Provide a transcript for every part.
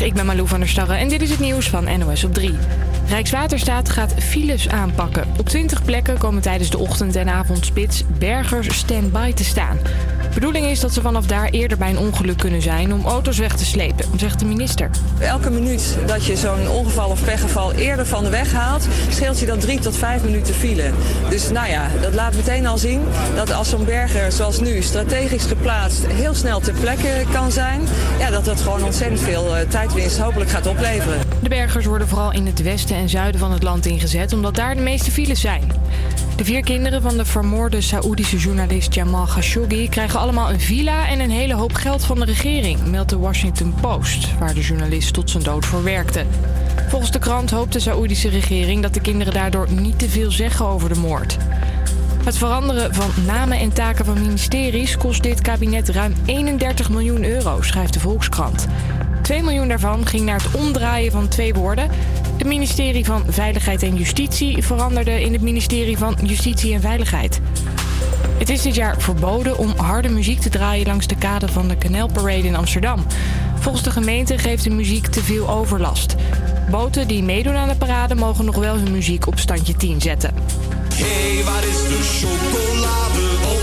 Ik ben Malou van der Starre en dit is het nieuws van NOS op 3. Rijkswaterstaat gaat files aanpakken. Op 20 plekken komen tijdens de ochtend- en avondspits bergers stand-by te staan. De bedoeling is dat ze vanaf daar eerder bij een ongeluk kunnen zijn om auto's weg te slepen, zegt de minister. Elke minuut dat je zo'n ongeval of pechgeval eerder van de weg haalt, scheelt je dan drie tot vijf minuten file. Dus nou ja, dat laat meteen al zien dat als zo'n berger zoals nu strategisch geplaatst heel snel ter plekke kan zijn, ja, dat dat gewoon ontzettend veel uh, tijdwinst hopelijk gaat opleveren. De bergers worden vooral in het westen en zuiden van het land ingezet, omdat daar de meeste files zijn. De vier kinderen van de vermoorde Saoedische journalist Jamal Khashoggi krijgen allemaal een villa en een hele hoop geld van de regering, meldt de Washington Post, waar de journalist tot zijn dood voor werkte. Volgens de krant hoopt de Saoedische regering dat de kinderen daardoor niet te veel zeggen over de moord. Het veranderen van namen en taken van ministeries kost dit kabinet ruim 31 miljoen euro, schrijft de Volkskrant. 2 miljoen daarvan ging naar het omdraaien van twee woorden. Het ministerie van Veiligheid en Justitie veranderde in het ministerie van Justitie en Veiligheid. Het is dit jaar verboden om harde muziek te draaien langs de kade van de Canal Parade in Amsterdam. Volgens de gemeente geeft de muziek te veel overlast. Boten die meedoen aan de parade mogen nog wel hun muziek op standje 10 zetten. Hey, waar is de chocolade?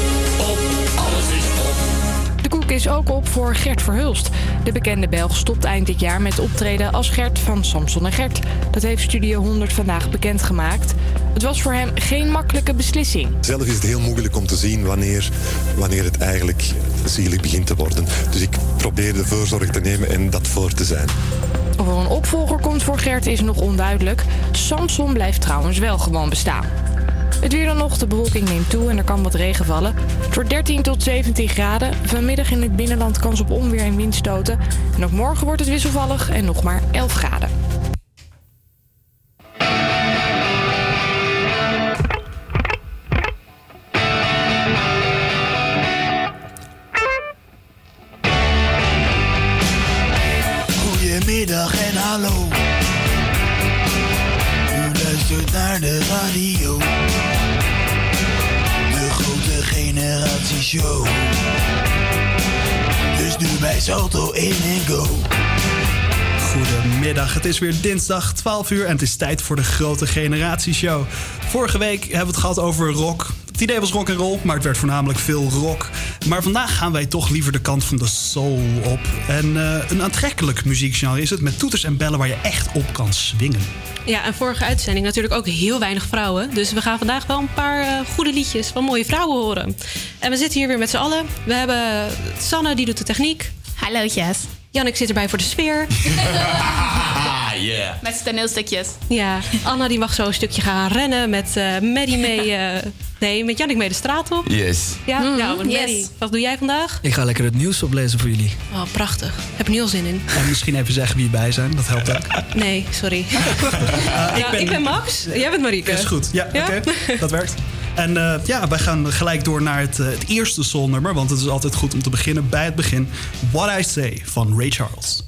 Is ook op voor Gert Verhulst. De bekende Belg stopt eind dit jaar met optreden als Gert van Samson en Gert. Dat heeft Studio 100 vandaag bekendgemaakt. Het was voor hem geen makkelijke beslissing. Zelf is het heel moeilijk om te zien wanneer, wanneer het eigenlijk zielig begint te worden. Dus ik probeer de voorzorg te nemen en dat voor te zijn. Of er een opvolger komt voor Gert is nog onduidelijk. Samson blijft trouwens wel gewoon bestaan. Het weer dan nog, de bewolking neemt toe en er kan wat regen vallen. Wordt 13 tot 17 graden. Vanmiddag in het binnenland kans op onweer en windstoten. En ook morgen wordt het wisselvallig en nog maar 11 graden. Goedemiddag, het is weer dinsdag 12 uur en het is tijd voor de grote generatieshow. Vorige week hebben we het gehad over rock. Het idee was rock en roll, maar het werd voornamelijk veel rock. Maar vandaag gaan wij toch liever de kant van de soul op. En eh, een aantrekkelijk muziekgenre is het met toeters en bellen waar je echt op kan swingen. Ja, en vorige uitzending natuurlijk ook heel weinig vrouwen. Dus we gaan vandaag wel een paar eh, goede liedjes van mooie vrouwen horen. En we zitten hier weer met z'n allen. We hebben Sanne, die doet de techniek. Hallootjes. Jannik zit erbij voor de sfeer. Ah, yeah. Met toneelstukjes. Ja, Anna die mag zo een stukje gaan rennen met eh Maddie mee... eh, nee, met Jannik mee de straat op. Yes. Ja, ja met yes. Maddie. Wat doe jij vandaag? Ik ga lekker het nieuws oplezen voor jullie. Oh, prachtig. Heb er nu al zin in. En misschien even zeggen wie erbij zijn, dat helpt ook. Nee, sorry. Uh, Ja, ik ben Max. Jij bent Marieke. Is goed, ja, Ja? oké, dat werkt. En eh, ja, wij gaan gelijk door naar het, eh, het eerste soulnummer, want het is altijd goed om te beginnen bij het begin. What I Say van Ray Charles.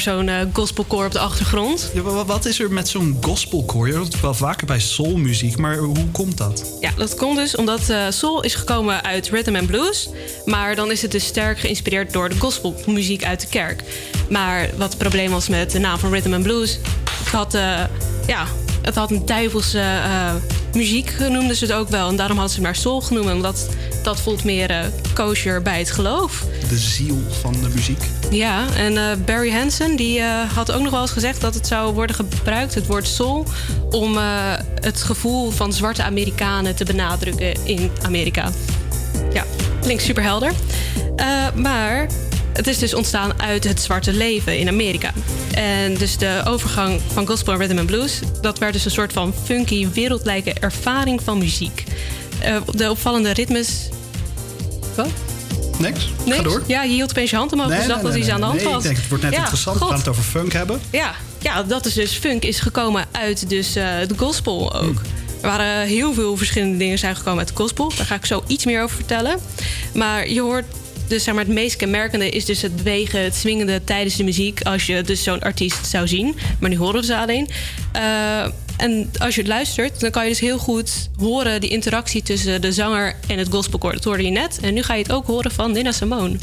Zo'n eh, gospelkoor op de achtergrond. Ja, wa- wat is er met zo'n gospelkoor? Je hoort het wel vaker bij soulmuziek, maar hoe komt dat? Ja, dat komt dus omdat eh, soul is gekomen uit rhythm and blues. Maar dan is het dus sterk geïnspireerd door de gospelmuziek uit de kerk. Maar wat het probleem was met de naam van rhythm and blues... Het had, eh, ja, het had een duivelse muziek, noemden ze het ook wel. En daarom hadden ze het maar soul genoemd. Omdat dat voelt meer eh, kosher bij het geloof. De ziel van de muziek. Ja, en eh, Barry Hansen die, eh, had ook nog wel eens gezegd dat het zou worden gebruikt, het woord soul, om eh, het gevoel van zwarte Amerikanen te benadrukken in Amerika. Ja, klinkt super helder. Maar het is dus ontstaan uit het zwarte leven in Amerika. En dus de overgang van gospel en rhythm and blues, dat werd dus een soort van funky, wereldlijke ervaring van muziek. De opvallende ritmes. Wat? Niks? Niks? Ga door. Ja, je hield opeens je hand omhoog. dus ik dacht dat iets aan de hand nee, was. ik denk, het wordt net Ja, interessant. We gaan het over funk hebben. Ja, ja, dat is dus funk is gekomen uit dus, eh, de gospel ook. Er waren heel veel verschillende dingen zijn gekomen uit de gospel. Daar ga ik zo iets meer over vertellen. Maar je hoort dus zeg maar, het meest kenmerkende is dus het bewegen, het swingende tijdens de muziek. Als je dus zo'n artiest zou zien. Maar nu horen we ze alleen. Eh, En als je het luistert, dan kan je dus heel goed horen die interactie tussen de zanger en het gospelkoor. Dat hoorde je net. En nu ga je het ook horen van Nina Simone.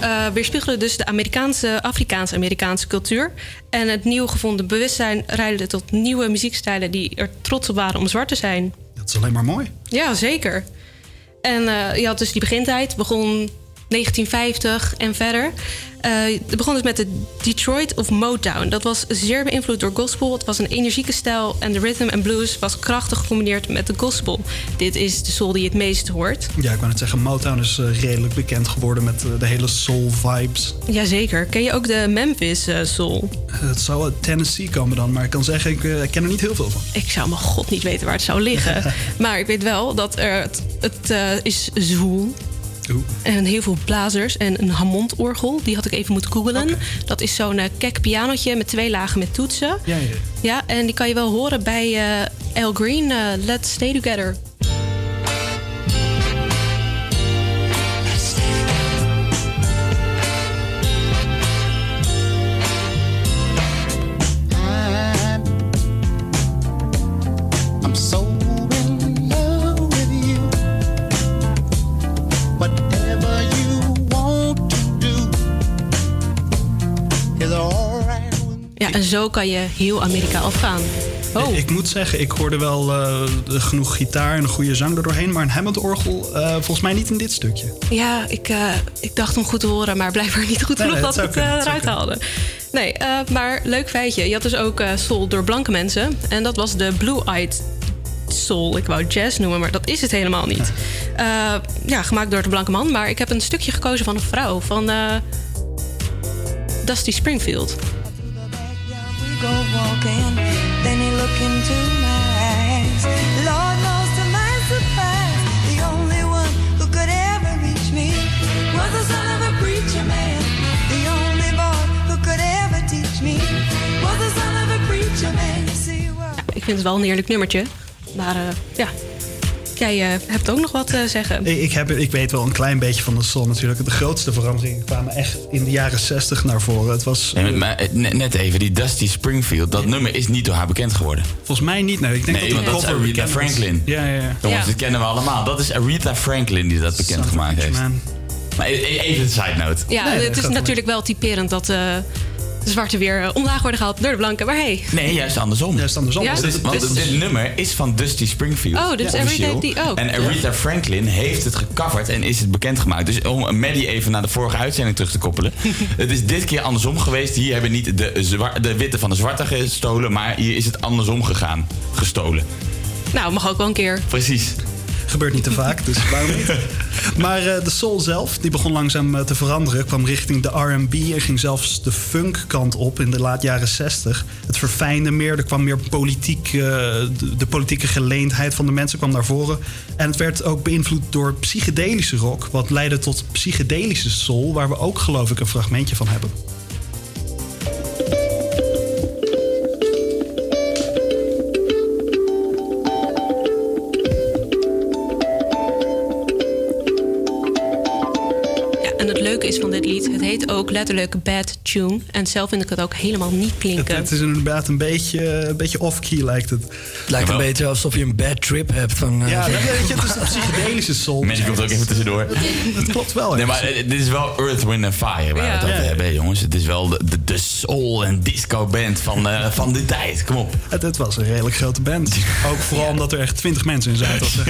Muziek eh weerspiegelde dus de Amerikaanse, Afrikaans-Amerikaanse cultuur. En het nieuw gevonden bewustzijn leidde tot nieuwe muziekstijlen die er trots op waren om zwart te zijn. Dat is alleen maar mooi. Ja, zeker. En eh, je had dus die begintijd, begon 1950 en verder. Eh, het begon dus met de Detroit of Motown. Dat was zeer beïnvloed door gospel. Het was een energieke stijl en de rhythm en blues was krachtig gecombineerd met de gospel. Dit is de soul die het meest hoort. Ja, ik wou net zeggen, Motown is eh, redelijk bekend geworden met eh, de hele soul vibes. Jazeker. Ken je ook de Memphis soul? Het zou uit Tennessee komen dan, maar ik kan zeggen, ik ken er niet heel veel van. Ik zou mijn god niet weten waar het zou liggen. maar ik weet wel dat het, het is zwoel. En heel veel blazers en een Hammond-orgel. Die had ik even moeten googlen. Dat is zo'n eh, kek pianotje met twee lagen met toetsen. Ja, ja. Ja, en die kan je wel horen bij eh Al Green, eh, Let's Stay Together. En zo kan je heel Amerika afgaan. Oh, Ik moet zeggen, ik hoorde wel eh, genoeg gitaar en een goede zang er doorheen, maar een Hammond-orgel eh, volgens mij niet in dit stukje. ja, ik, eh, ik dacht hem goed te horen, maar blijkbaar niet goed genoeg nee, dat we het eruit haalden. Nee, maar leuk feitje. Je had dus ook soul door blanke mensen. En dat was de Blue-Eyed Soul. Ik wou jazz noemen, maar dat is het helemaal niet. Ja, gemaakt door de blanke man. Maar ik heb een stukje gekozen van een vrouw, van Dusty Springfield. Go walking, then he look into my eyes. Lord knows to my surprise, the only one who could ever reach me was the son of a preacher man. The only boy who could ever teach me was the son of a preacher man. You see, well, ik vind het wel een eerlijk nummertje. Maar eh, ja, jij eh, hebt ook nog wat te zeggen. Ik, ik, heb, ik weet wel een klein beetje van de soul natuurlijk. De grootste veranderingen kwamen echt in de jaren 60 naar voren. Het was Nee, maar eh, net net even, die Dusty Springfield, dat nummer is niet door haar bekend geworden. volgens mij niet. Nee, ik denk Nee, dat dat is Aretha was. Franklin. Ja, ja, ja. Jongens, Ja. dat kennen we allemaal. Dat is Aretha Franklin die dat bekend gemaakt heeft. Man. Maar e- e- even een side note. Ja, Nee, het is natuurlijk wel typerend dat eh, de zwarte weer eh, omlaag worden gehaald door de blanke. Maar hey, Nee, juist andersom. Juist andersom. Ja? Dus Dit- dit- want dit- dit nummer is van Dusty Springfield. Oh, dus Ja, Aretha die ook. En Aretha Franklin heeft het gecoverd en is het bekendgemaakt. Dus om Maddie even naar de vorige uitzending terug te koppelen. het is dit keer andersom geweest. Hier hebben niet de, de witte van de zwarte gestolen, maar hier is het andersom gegaan. Gestolen. nou, mag ook wel een keer. Precies. Gebeurt niet te vaak, dus waarom niet? Maar eh, de soul zelf, die begon langzaam eh, te veranderen. Kwam richting de R&B en ging zelfs de funk kant op in de laat jaren 60. Het verfijnde meer, er kwam meer politiek... eh, de, de politieke geleendheid van de mensen kwam naar voren. En het werd ook beïnvloed door psychedelische rock... wat leidde tot psychedelische soul... waar we ook geloof ik een fragmentje van hebben. Heet ook letterlijk Bad Tune. En zelf vind ik het ook helemaal niet klinken. het is inderdaad een beetje, een beetje off-key lijkt het. Het lijkt een beetje alsof je een bad trip hebt. Van, eh, Ja, van- weet je, het is een psychedelische soul. Mensen komt er ook even tussendoor. Dat klopt wel. Nee, maar eh, dit is wel Earth, Wind and Fire waar Ja. we het over Ja, ja. hebben, hè, jongens. Het is wel de, de, de soul en disco band van, eh, van die tijd. Kom op. Het, het was een redelijk grote band. Ook vooral omdat er echt twintig mensen in zaten.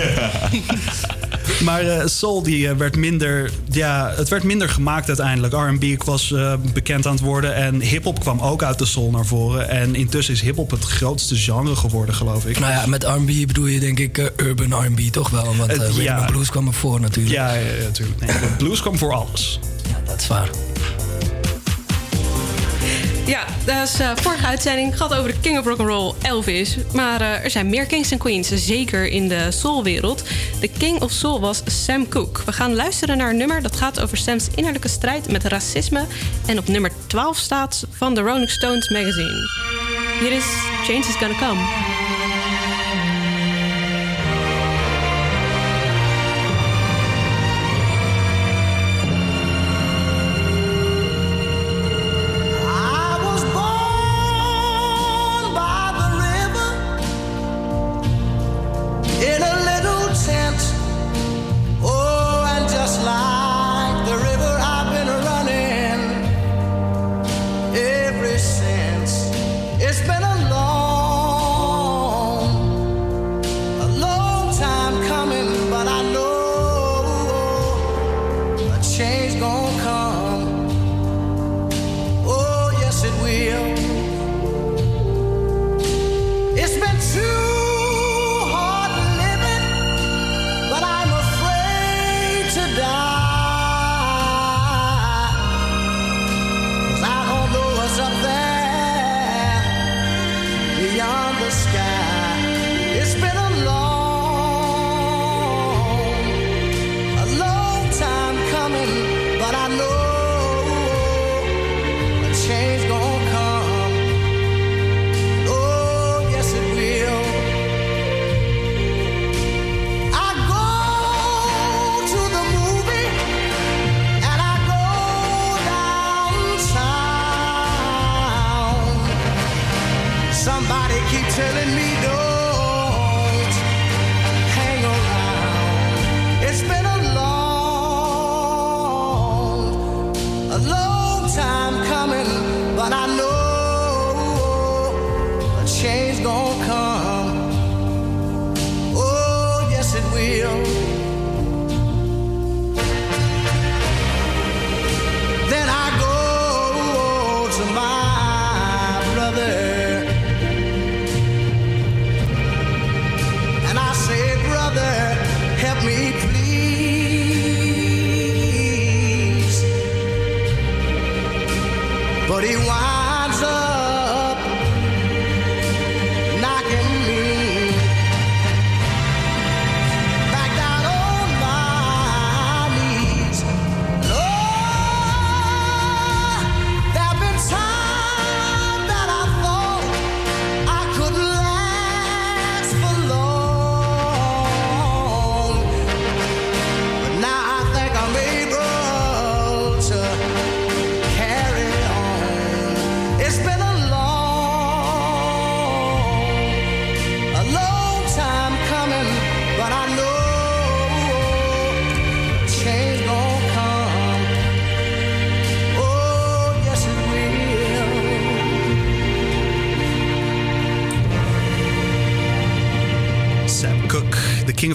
Maar eh, soul die, eh, werd minder, ja, het werd minder gemaakt uiteindelijk. R&B was eh, bekend aan het worden en hip-hop kwam ook uit de soul naar voren. En intussen is hip-hop het grootste genre geworden, geloof ik. Nou ja, met R&B bedoel je denk ik urban R&B toch wel? Want uh, ja. blues kwam er voor natuurlijk. Ja, ja, ja, natuurlijk. Nee, de blues kwam voor alles. Ja, dat is waar. Ja, dat is eh, vorige uitzending gaat over de King of Rock'n'Roll Elvis. Maar eh, er zijn meer kings en queens, zeker in de soulwereld. De King of Soul was Sam Cooke. We gaan luisteren naar een nummer dat gaat over Sam's innerlijke strijd met racisme. En op nummer 12 staat van de Rolling Stones magazine. Hier is Change is Gonna Come.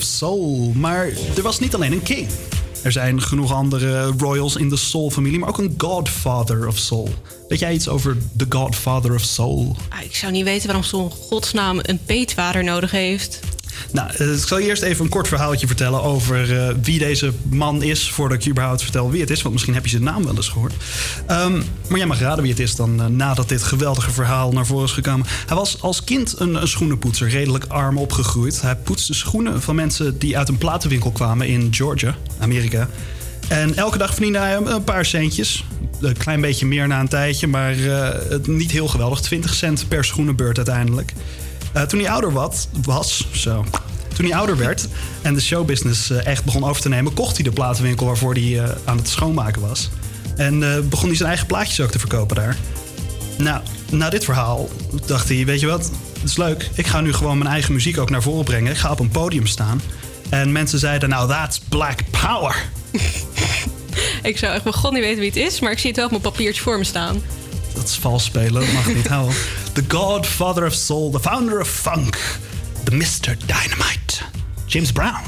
Soul. Maar er was niet alleen een king. Er zijn genoeg andere royals in de Soul-familie, maar ook een Godfather of Soul. Weet jij iets over de Godfather of Soul? Ah, ik zou niet weten waarom zo'n godsnaam een peetvader nodig heeft. Nou, eh, ik zal eerst even een kort verhaaltje vertellen over eh, wie deze man is... voordat ik überhaupt vertel wie het is. Want misschien heb je zijn naam wel eens gehoord. Ehm, maar jij mag raden wie het is dan eh, nadat dit geweldige verhaal naar voren is gekomen. Hij was als kind een, schoenenpoetser, redelijk arm opgegroeid. Hij poetste schoenen van mensen die uit een platenwinkel kwamen in Georgia, Amerika. En elke dag verdiende hij een, paar centjes. Een klein beetje meer na een tijdje, maar niet heel geweldig. 20 cent per schoenenbeurt uiteindelijk. Eh, toen hij ouder wat, was, zo. Toen hij ouder werd en de showbusiness eh, echt begon over te nemen, kocht hij de platenwinkel waarvoor hij eh, aan het schoonmaken was. En begon hij zijn eigen plaatjes ook te verkopen daar. Nou, na dit verhaal dacht hij, weet je wat, het is leuk. Ik ga nu gewoon mijn eigen muziek ook naar voren brengen. Ik ga op een podium staan. En mensen zeiden, nou, that's black power. Ik zou echt god niet weten wie het is, maar ik zie het wel op mijn papiertje voor me staan. Dat is vals spelen, dat mag niet houden. The Godfather of Soul, the founder of funk, the Mr. Dynamite, James Brown.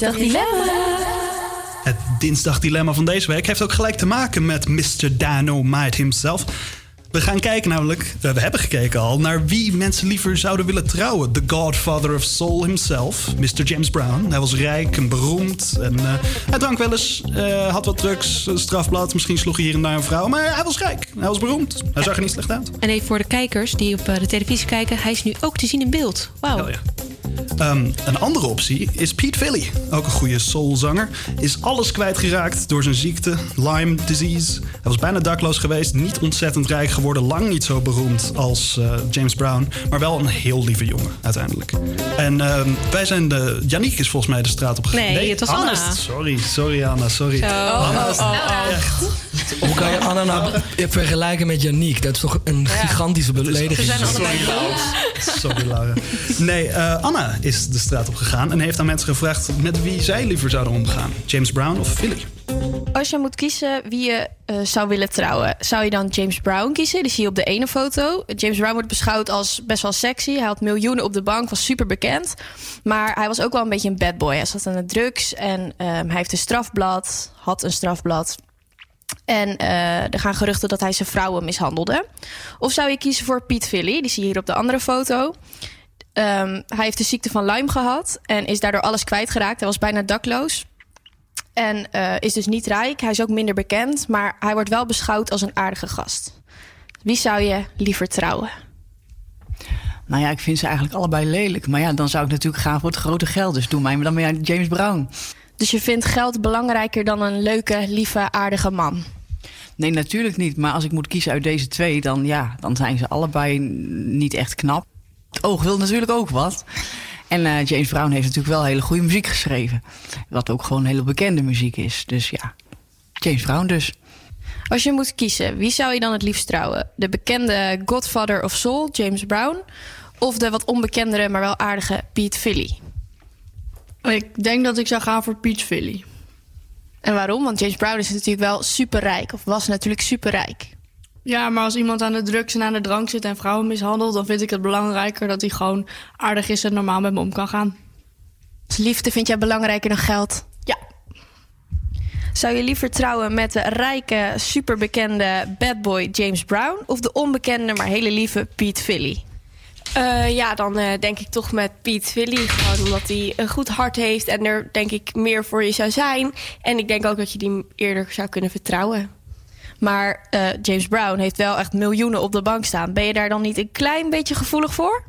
Dinsdag Dilemma. Het dinsdagdilemma van deze week heeft ook gelijk te maken met Mr. Dynamite himself. We gaan kijken namelijk, we hebben gekeken al, naar wie mensen liever zouden willen trouwen. The Godfather of Soul himself, Mr. James Brown. Hij was rijk en beroemd en eh, hij drank wel eens, eh, had wat drugs, een strafblad. Misschien sloeg hij hier en daar een vrouw, maar hij was rijk. Hij was beroemd. Hij zag er niet slecht uit. En even voor de kijkers die op eh, de televisie kijken, hij is nu ook te zien in beeld. Wauw. Ehm, een andere optie is Pete Philly, ook een goede soulzanger. Is alles kwijtgeraakt door zijn ziekte, Lyme disease. Hij was bijna dakloos geweest, niet ontzettend rijk geworden, lang niet zo beroemd als eh, James Brown, maar wel een heel lieve jongen uiteindelijk. En ehm, wij zijn de. Yannick is volgens mij de straat op gegaan. Nee, het was Anna. Sorry, sorry Anna, sorry. Zo. Anna is- Oh, oh, oh. Echt. Hoe kan je Anna nou vergelijken met Yannick? Dat is toch een gigantische belediging. Sorry, Laura. Sorry, Laura. Nee, eh, Anna is de straat op gegaan en heeft aan mensen gevraagd met wie zij liever zouden omgaan: James Brown of Philly. Als je moet kiezen wie je eh, zou willen trouwen, zou je dan James Brown kiezen? Die zie je op de ene foto. James Brown wordt beschouwd als best wel sexy. Hij had miljoenen op de bank, was super bekend. Maar hij was ook wel een beetje een bad boy. Hij zat aan de drugs en ehm, hij heeft een strafblad, had een strafblad. En eh, er gaan geruchten dat hij zijn vrouwen mishandelde. Of zou je kiezen voor Pete Philly? Die zie je hier op de andere foto. Ehm, hij heeft de ziekte van Lyme gehad en is daardoor alles kwijtgeraakt. Hij was bijna dakloos. En eh, is dus niet rijk. Hij is ook minder bekend, maar hij wordt wel beschouwd als een aardige gast. Wie zou je liever trouwen? Nou ja, ik vind ze eigenlijk allebei lelijk. Maar ja, dan zou ik natuurlijk gaan voor het grote geld. Dus doe mij maar dan maar James Brown. Dus je vindt geld belangrijker dan een leuke, lieve, aardige man? Nee, natuurlijk niet. Maar als ik moet kiezen uit deze twee, dan, ja, dan zijn ze allebei niet echt knap. Het oog wil natuurlijk ook wat. En eh, James Brown heeft natuurlijk wel hele goede muziek geschreven. Wat ook gewoon hele bekende muziek is. Dus ja, James Brown dus. Als je moet kiezen, wie zou je dan het liefst trouwen? De bekende Godfather of Soul, James Brown? Of de wat onbekendere, maar wel aardige Pete Philly? Ik denk dat ik zou gaan voor Pete Philly. En waarom? Want James Brown is natuurlijk wel superrijk. Of was natuurlijk superrijk. Ja, maar als iemand aan de drugs en aan de drank zit en vrouwen mishandelt... dan vind ik het belangrijker dat hij gewoon aardig is en normaal met me om kan gaan. Dus liefde vind jij belangrijker dan geld? Ja. Zou je liever trouwen met de rijke, superbekende bad boy James Brown... of de onbekende, maar hele lieve Pete Philly? Eh, ja, dan eh, denk ik toch met Piet Philly. Gewoon omdat hij een goed hart heeft en er denk ik meer voor je zou zijn. En ik denk ook dat je die eerder zou kunnen vertrouwen. Maar eh, James Brown heeft wel echt miljoenen op de bank staan. Ben je daar dan niet een klein beetje gevoelig voor?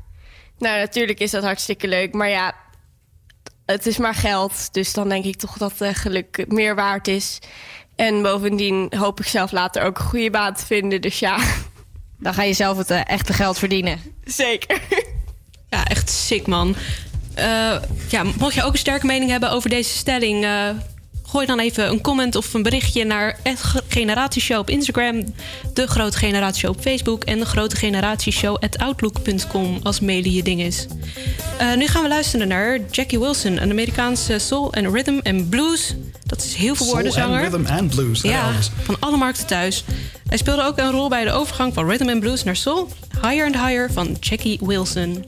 Nou, natuurlijk is dat hartstikke leuk. Maar ja, het is maar geld. Dus dan denk ik toch dat geluk meer waard is. En bovendien hoop ik zelf later ook een goede baan te vinden. Dus ja. Dan ga je zelf het eh, echte geld verdienen. Zeker. Ja, echt sick, man. Eh, ja, mocht je ook een sterke mening hebben over deze stelling... eh, gooi dan even een comment of een berichtje naar Generatieshow op Instagram... de Grote Generatieshow op Facebook... en de Grote Generatieshow at outlook.com als mailen je ding is. Eh, nu gaan we luisteren naar Jackie Wilson... een Amerikaanse soul en rhythm en blues. Dat is heel veel Soul woorden zanger. and rhythm and blues. Ja, van alle markten thuis. Hij speelde ook een rol bij de overgang van rhythm and blues naar soul. Higher and Higher van Jackie Wilson.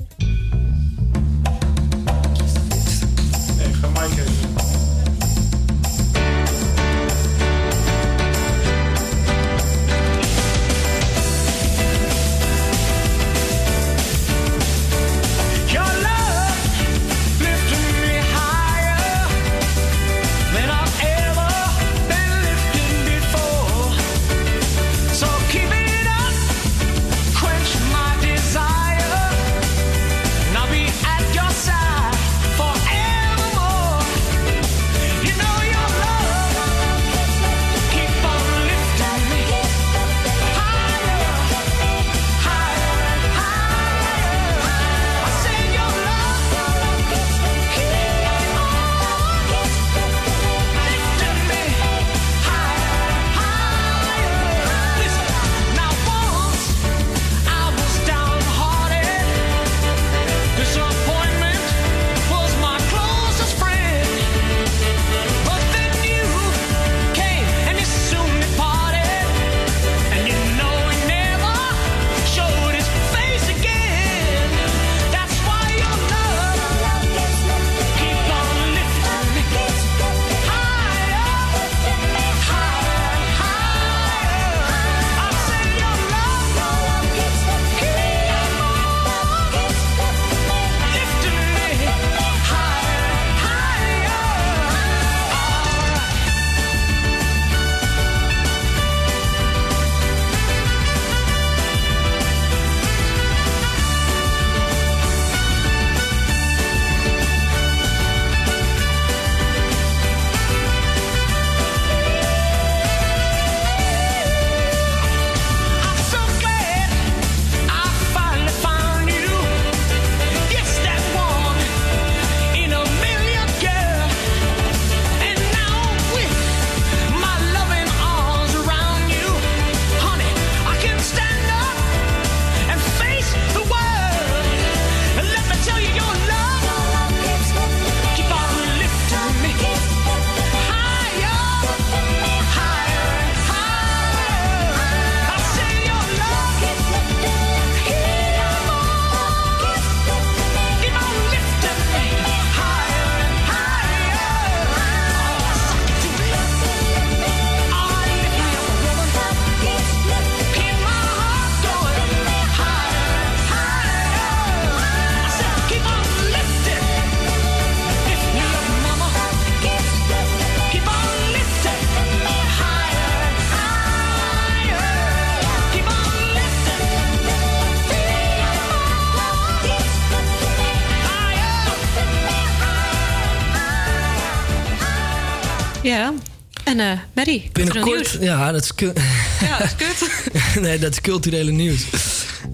Binnenkort, ja, dat is, cu- Ja, dat is kut. nee, dat is culturele nieuws.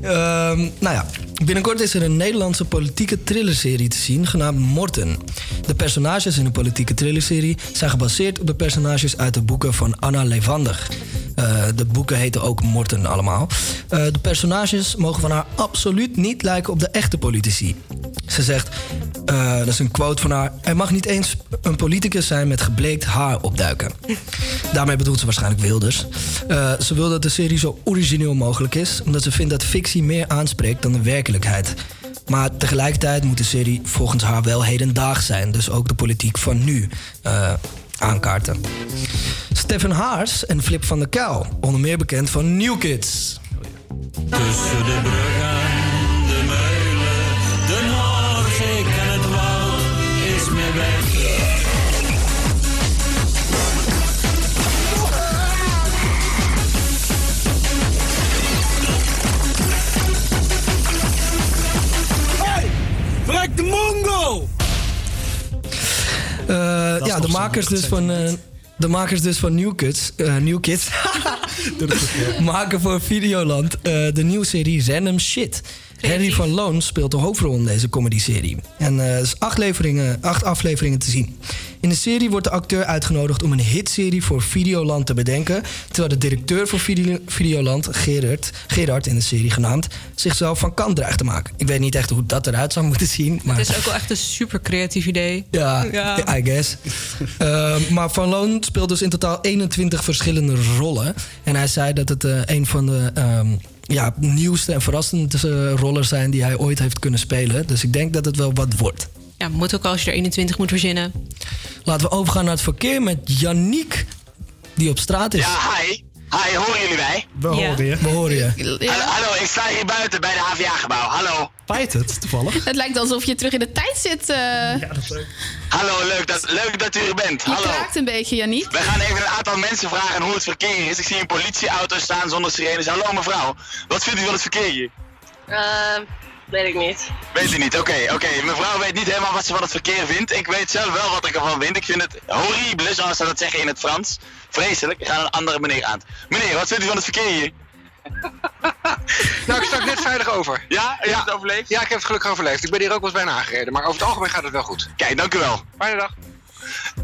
Ehm, nou ja, binnenkort is er een Nederlandse politieke thrillerserie te zien genaamd Morten. De personages in de politieke thrillerserie zijn gebaseerd op de personages uit de boeken van Anna Levander. Eh, de boeken heten ook Morten allemaal. Eh, de personages mogen van haar absoluut niet lijken op de echte politici. Ze zegt, eh, dat is een quote van haar... er mag niet eens een politicus zijn met gebleekt haar opduiken. Daarmee bedoelt ze waarschijnlijk Wilders. Ze wil dat de serie zo origineel mogelijk is... omdat ze vindt dat fictie meer aanspreekt dan de werkelijkheid. Maar tegelijkertijd moet de serie volgens haar wel hedendaags zijn. Dus ook de politiek van nu aankaarten. Stefan Haars en Flip van der Kuil, onder meer bekend van New Kids. Tussen de bruggen, de meulen, de Noordzee en het woud is me weg. Hey, de mongo! Eh, ja, de makers, dus van, eh, de makers dus van New Kids, eh, New Kids maken voor Videoland de nieuwe serie Random Shit. Harry van Loon speelt de hoofdrol in deze comedy-serie. En eh, er is acht, leveringen, acht afleveringen te zien. In de serie wordt de acteur uitgenodigd om een hitserie voor Videoland te bedenken... terwijl de directeur voor Video- Videoland, Gerard, Gerard in de serie genaamd... zichzelf van kant dreigt te maken. Ik weet niet echt hoe dat eruit zou moeten zien, maar... Het is ook wel echt een super creatief idee. Ja, I guess. Uh, maar Van Loon speelt dus in totaal 21 verschillende rollen. En hij zei dat het eh, een van de ehm, ja, nieuwste en verrassendste rollen zijn die hij ooit heeft kunnen spelen. Dus ik denk dat het wel wat wordt. Ja, moet ook als je er 21 moet verzinnen. Laten we overgaan naar het verkeer met Yannick, die op straat is. Ja, hi. Hi, horen jullie mij? We horen je. We horen je. Hallo, hallo, ik sta hier buiten bij de HVA-gebouw. Hallo. Spijt het, toevallig. Het lijkt alsof je terug in de tijd zit. eh. Hallo, leuk dat, leuk dat u er bent. je Hallo. kraakt een beetje, Janiek. We gaan even een aantal mensen vragen hoe het verkeer is. Ik zie een politieauto staan zonder sirenes. Hallo mevrouw, wat vindt u van het verkeer hier? Eh, weet ik niet. Weet u niet, oké, oké. Mevrouw weet niet helemaal wat ze van het verkeer vindt. Ik weet zelf wel wat ik ervan vind. Ik vind het horrible, zoals ze dat zeggen in het Frans. Vreselijk. Ik ga een andere meneer aan. Meneer, wat vindt u van het verkeer hier? Nou, ik sta net veilig over. Ja? Heb je het overleefd? Ja, ik heb het gelukkig overleefd. Ik ben hier ook wel eens bijna aangereden, maar over het algemeen gaat het wel goed. Kijk, dank u wel. Fijne dag.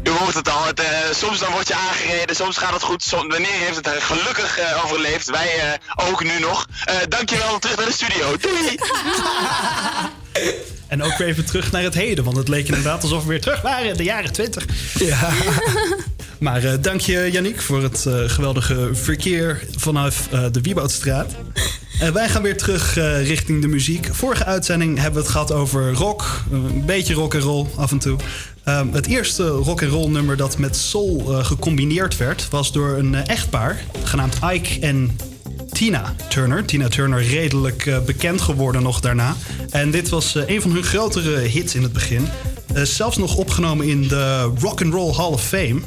U hoort het al, het, eh, soms dan word je aangereden, soms gaat het goed. Som, meneer heeft het gelukkig eh, overleefd, wij eh, ook nu nog. Eh dankjewel, terug naar de studio. Doei! En ook weer even terug naar het heden, want het leek inderdaad alsof we weer terug waren in de jaren 20. Ja. Maar eh, dank je, Yannick, voor het eh, geweldige verkeer vanaf eh, de Wieboudstraat. En wij gaan weer terug richting de muziek. Vorige uitzending hebben we het gehad over rock. Een beetje rock en roll af en toe. Ehm, het eerste rock en roll nummer dat met soul gecombineerd werd, was door een echtpaar genaamd Ike en Tina Turner. Tina Turner redelijk bekend geworden nog daarna. En dit was een van hun grotere hits in het begin. Zelfs nog opgenomen in de Rock and Roll Hall of Fame.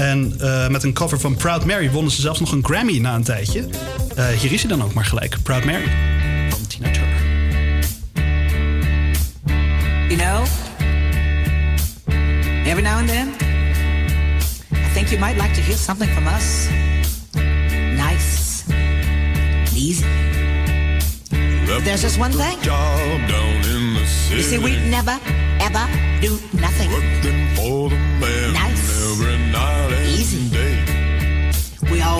En eh, met een cover van Proud Mary wonnen ze zelfs nog een Grammy na een tijdje. Eh, hier is hij dan ook maar gelijk. Proud Mary van Tina Turner. You know, every now and then, I think you might like to hear something from us. Nice, easy. But there's just one thing. Job down in the city. You see, we never, ever do nothing.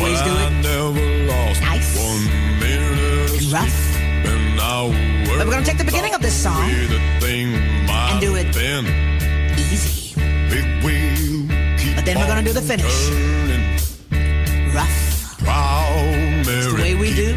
Always Well, do I it never lost Nice. one minute of rough. sleep, and I worry But we're gonna take the beginning of this song about the thing might and do it have been. easy. Big wheel keep But then we're gonna do the on finish. turning. Rough, Proud Mary, way we do.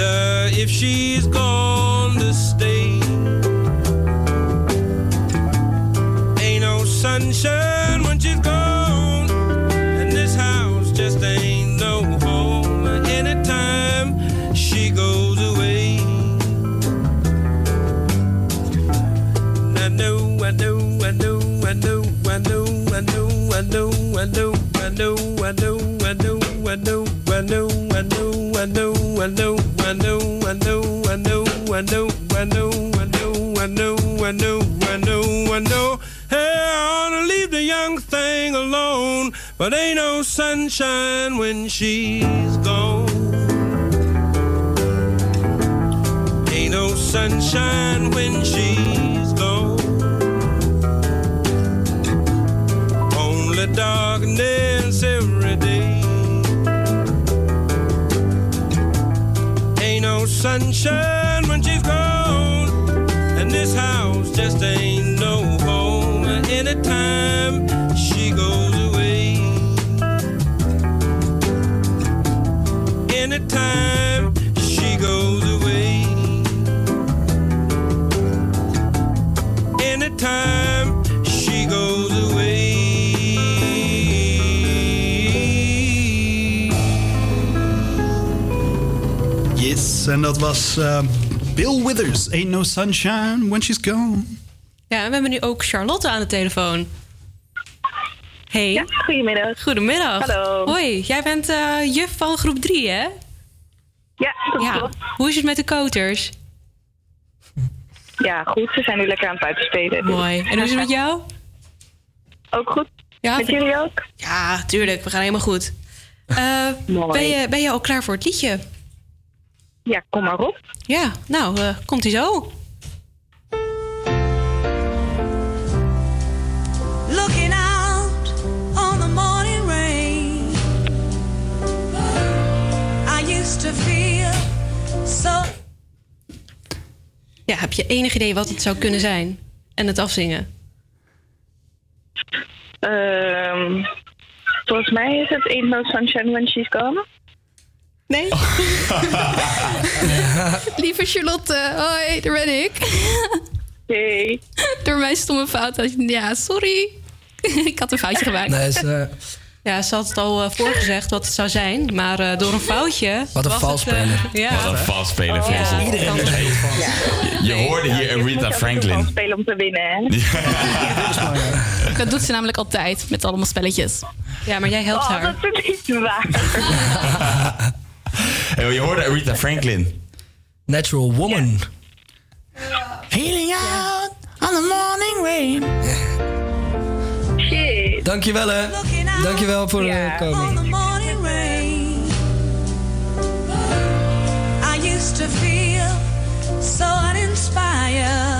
If she's gone to stay. Ain't no sunshine when she's gone. And this house just ain't no home. Anytime she goes away. I know, I know, I know, I know, I know, I know, I know, I know, I know, I know, I know, I know, I know, I know, I know, I know, I know, I know, I know, I know, I know, I know, I know, I know, I know, I know. Hey, I ought to leave the young thing alone, but ain't no sunshine when she's gone. Ain't no sunshine when she's gone. Only darkness sunshine when she's gone. And this house just ain't no home. Anytime she goes away. Anytime en dat was eh, Bill Withers. Ain't no sunshine when she's gone. Ja, en we hebben nu ook Charlotte aan de telefoon. Hey. goedemiddag. Goedemiddag. Hallo. Hoi, jij bent eh, juf van groep 3, hè? Ja, dat ja. klopt. Hoe is het met de koters? Ja, goed. Ze zijn nu lekker aan het buitenspelen. Mooi. En hoe is het met jou? Ook goed. Ja, Met jullie ook? Ja, tuurlijk. We gaan helemaal goed. Eh, ben, je, ben je al klaar voor het liedje? Ja, kom maar op. Ja, nou, eh, komt ie zo. Looking out on the morning rain. I used to feel so. Ja, heb je enig idee wat het zou kunnen zijn? En het afzingen? Ehm, volgens mij is het Ain't No Sunshine When She's Gone. Nee? Lieve Charlotte, hoi, daar ben ik. Hey. Door mijn stomme fout. Ja, sorry. ik had een foutje gemaakt. Nee, is, eh, Ja, ze had het al eh, voorgezegd wat het zou zijn, maar eh, door een foutje. Wat een valsspeler. eh, ja. Wat een valsspeler, Oh, vrees ik. ja. Iedereen is een Je, je hoorde hier Aretha Franklin. spelen om te winnen, hè? Dat doet ze namelijk altijd met allemaal spelletjes. Ja, maar jij helpt Oh, haar. dat is niet waar. Hey, je hoorde Aretha Franklin. Natural Woman. Healing out on the morning rain. Shit. Dankjewel hè. Dankjewel voor morning rain. I used to feel so uninspired.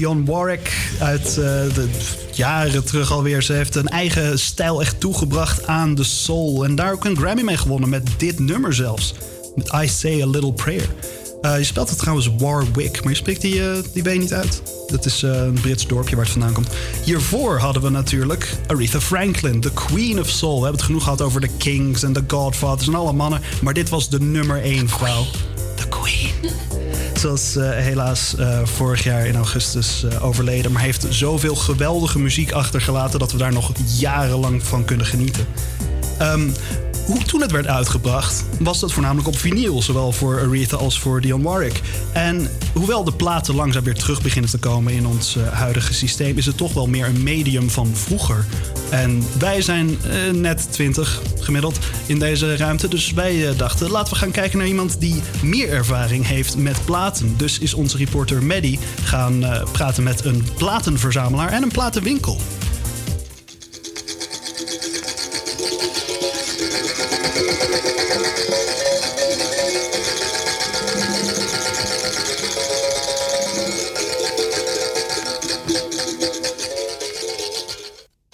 Is Dion Warwick uit eh, de jaren terug alweer. Ze heeft een eigen stijl echt toegebracht aan de soul. En daar ook een Grammy mee gewonnen met dit nummer zelfs. Met I Say A Little Prayer. Eh, je spelt het trouwens Warwick, maar je spreekt die, eh, die W niet uit. Dat is een Brits dorpje waar het vandaan komt. Hiervoor hadden we natuurlijk Aretha Franklin, de Queen of Soul. We hebben het genoeg gehad over de Kings en de Godfathers en alle mannen. Maar dit was de nummer één vrouw. Queen. Zoals eh, helaas eh, vorig jaar in augustus eh, overleden. Maar heeft zoveel geweldige muziek achtergelaten dat we daar nog jarenlang van kunnen genieten. Ehm, toen het werd uitgebracht, was dat voornamelijk op vinyl. Zowel voor Aretha als voor Dionne Warwick. En hoewel de platen langzaam weer terug beginnen te komen in ons eh, huidige systeem, is het toch wel meer een medium van vroeger. En wij zijn eh, net 20 gemiddeld in deze ruimte. Dus wij eh, dachten, laten we gaan kijken naar iemand die meer ervaring heeft met platen. Dus is onze reporter Maddie gaan praten met een platenverzamelaar en een platenwinkel.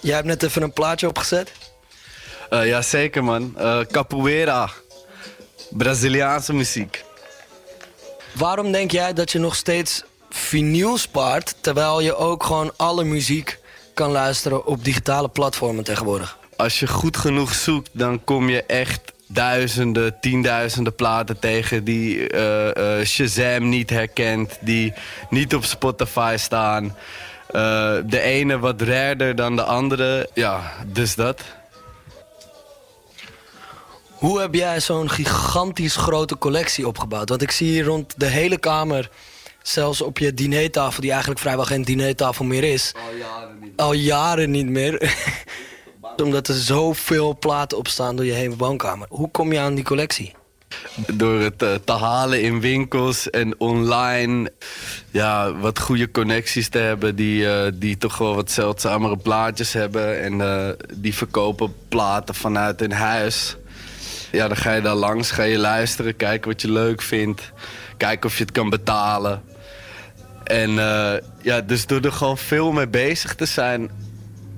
Jij hebt net even een plaatje opgezet. Eh ja, zeker man. Eh, capoeira. Braziliaanse muziek. Waarom denk jij dat je nog steeds vinyl spaart... terwijl je ook gewoon alle muziek kan luisteren op digitale platformen tegenwoordig? Als je goed genoeg zoekt, dan kom je echt duizenden, tienduizenden platen tegen die eh, eh, Shazam niet herkent, die niet op Spotify staan. Eh, de ene wat raarder dan de andere. Ja, dus dat. Hoe heb jij zo'n gigantisch grote collectie opgebouwd? Want ik zie hier rond de hele kamer, zelfs op je dinertafel... die eigenlijk vrijwel geen dinertafel meer is... Al jaren niet. Al jaren niet meer. Omdat er zoveel platen op staan door je hele woonkamer. Hoe kom je aan die collectie? Door het eh, te halen in winkels en online. Ja, wat goede connecties te hebben. Die, eh, die toch wel wat zeldzamere plaatjes hebben. En eh, die verkopen platen vanuit hun huis. Ja, dan ga je daar langs, ga je luisteren, kijken wat je leuk vindt. Kijken of je het kan betalen. En ja, dus door er gewoon veel mee bezig te zijn.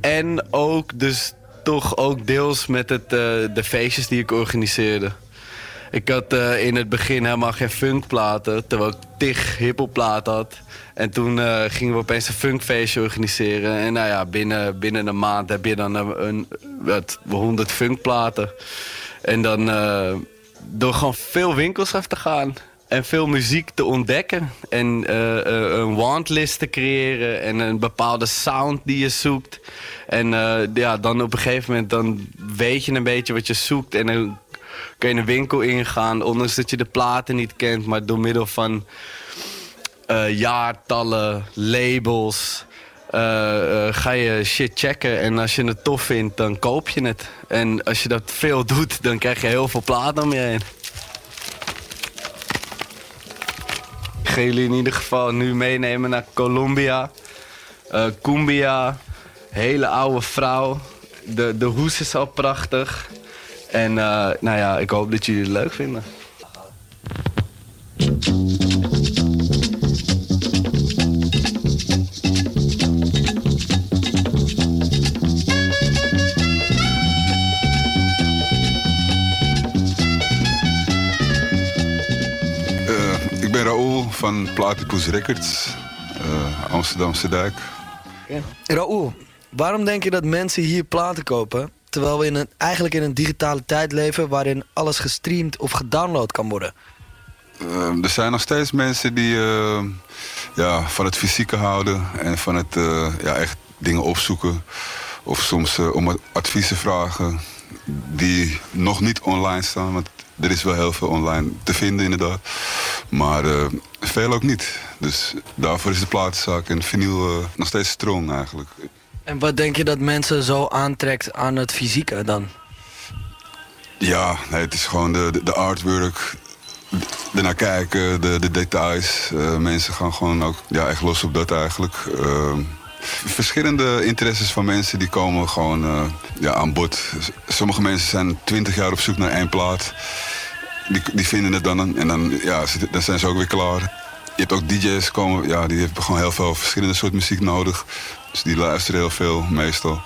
En ook dus toch ook deels met het, eh, de feestjes die ik organiseerde. Ik had eh, in het begin helemaal geen funkplaten, terwijl ik tig hiphopplaten had. En toen eh, gingen we opeens een funkfeestje organiseren. En nou ja, binnen, binnen een maand heb je dan een, wat, 100 funkplaten. En dan door gewoon veel winkels af te gaan. En veel muziek te ontdekken. En eh, eh, een wantlist te creëren. En een bepaalde sound die je zoekt. En eh, ja, dan op een gegeven moment dan weet je een beetje wat je zoekt. En dan kun je een winkel ingaan. Ondanks dat je de platen niet kent. Maar door middel van jaartallen, labels... ga je shit checken. En als je het tof vindt, dan koop je het. En als je dat veel doet, dan krijg je heel veel platen om je heen. Ga jullie in ieder geval nu meenemen naar Colombia. Eh Cumbia, hele oude vrouw. De, de hoes is al prachtig. En eh, nou ja, ik hoop dat jullie het leuk vinden. Platypus Records, eh, Amsterdamse Dijk. Raoul, waarom denk je dat mensen hier platen kopen... terwijl we in een, eigenlijk in een digitale tijd leven... waarin alles gestreamd of gedownload kan worden? Eh, er zijn nog steeds mensen die eh, ja, van het fysieke houden en van het ja, echt dingen opzoeken. Of soms om adviezen vragen die nog niet online staan. Want er is wel heel veel online te vinden inderdaad. Maar eh, veel ook niet. Dus daarvoor is de platenzaak en vinyl eh, nog steeds strong eigenlijk. En wat denk je dat mensen zo aantrekt aan het fysieke dan? Ja, nee, het is gewoon de, de, de artwork. Ernaar kijken, de, de details. Eh, mensen gaan gewoon ook ja, echt los op dat eigenlijk. Eh, verschillende interesses van mensen die komen gewoon eh, ja, aan bod. Sommige mensen zijn twintig jaar op zoek naar één plaat. Die, die vinden het dan en dan, ja, dan zijn ze ook weer klaar. Je hebt ook DJ's komen, ja, die hebben gewoon heel veel verschillende soort muziek nodig. Dus die luisteren heel veel, meestal.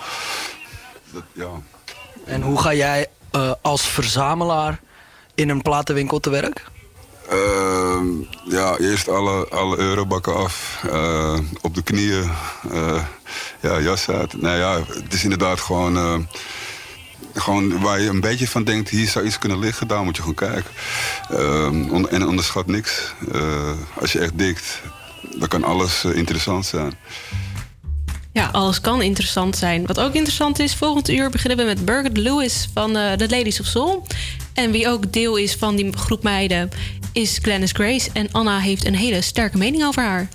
Dat, ja. En hoe ga jij eh, als verzamelaar in een platenwinkel te werk? Ehm, ja, eerst alle, alle eurobakken af. eh, op de knieën. eh, ja, jas uit. Nou ja, het is inderdaad gewoon... eh, gewoon waar je een beetje van denkt, hier zou iets kunnen liggen, daar moet je gewoon kijken. Ehm, on- en onderschat niks. Als je echt dikt, dan kan alles interessant zijn. Ja, alles kan interessant zijn. Wat ook interessant is, volgend uur beginnen we met Birgit Lewis van The Ladies of Soul. En wie ook deel is van die groep meiden is Glennis Grace. En Anna heeft een hele sterke mening over haar.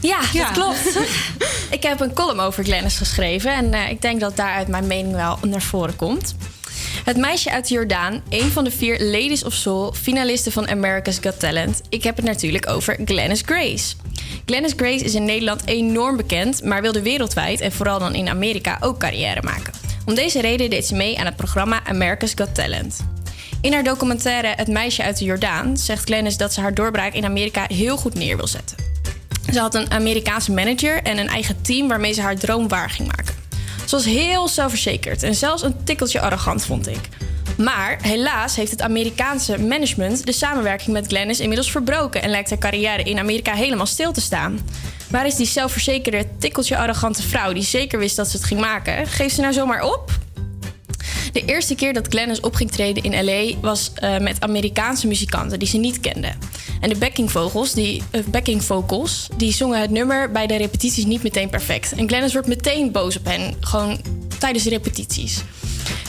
Ja, dat klopt. ik heb een column over Glennis geschreven en eh, ik denk dat daaruit mijn mening wel naar voren komt. Het meisje uit de Jordaan, een van de vier Ladies of Soul finalisten van America's Got Talent. Ik heb het natuurlijk over Glennis Grace. Glennis Grace is in Nederland enorm bekend, maar wilde wereldwijd en vooral dan in Amerika ook carrière maken. Om deze reden deed ze mee aan het programma America's Got Talent. In haar documentaire Het meisje uit de Jordaan zegt Glennis dat ze haar doorbraak in Amerika heel goed neer wil zetten. Ze had een Amerikaanse manager en een eigen team waarmee ze haar droom waar ging maken. Ze was heel zelfverzekerd en zelfs een tikkeltje arrogant, vond ik. Maar helaas heeft het Amerikaanse management de samenwerking met Glennis inmiddels verbroken en lijkt haar carrière in Amerika helemaal stil te staan. Waar is die zelfverzekerde, tikkeltje arrogante vrouw die zeker wist dat ze het ging maken? Geeft ze nou zomaar op? De eerste keer dat Glennis op ging treden in LA was eh, met Amerikaanse muzikanten die ze niet kende. En de backing vocals, die, eh, backing vocals, die zongen het nummer bij de repetities niet meteen perfect. En Glennis wordt meteen boos op hen, gewoon tijdens de repetities.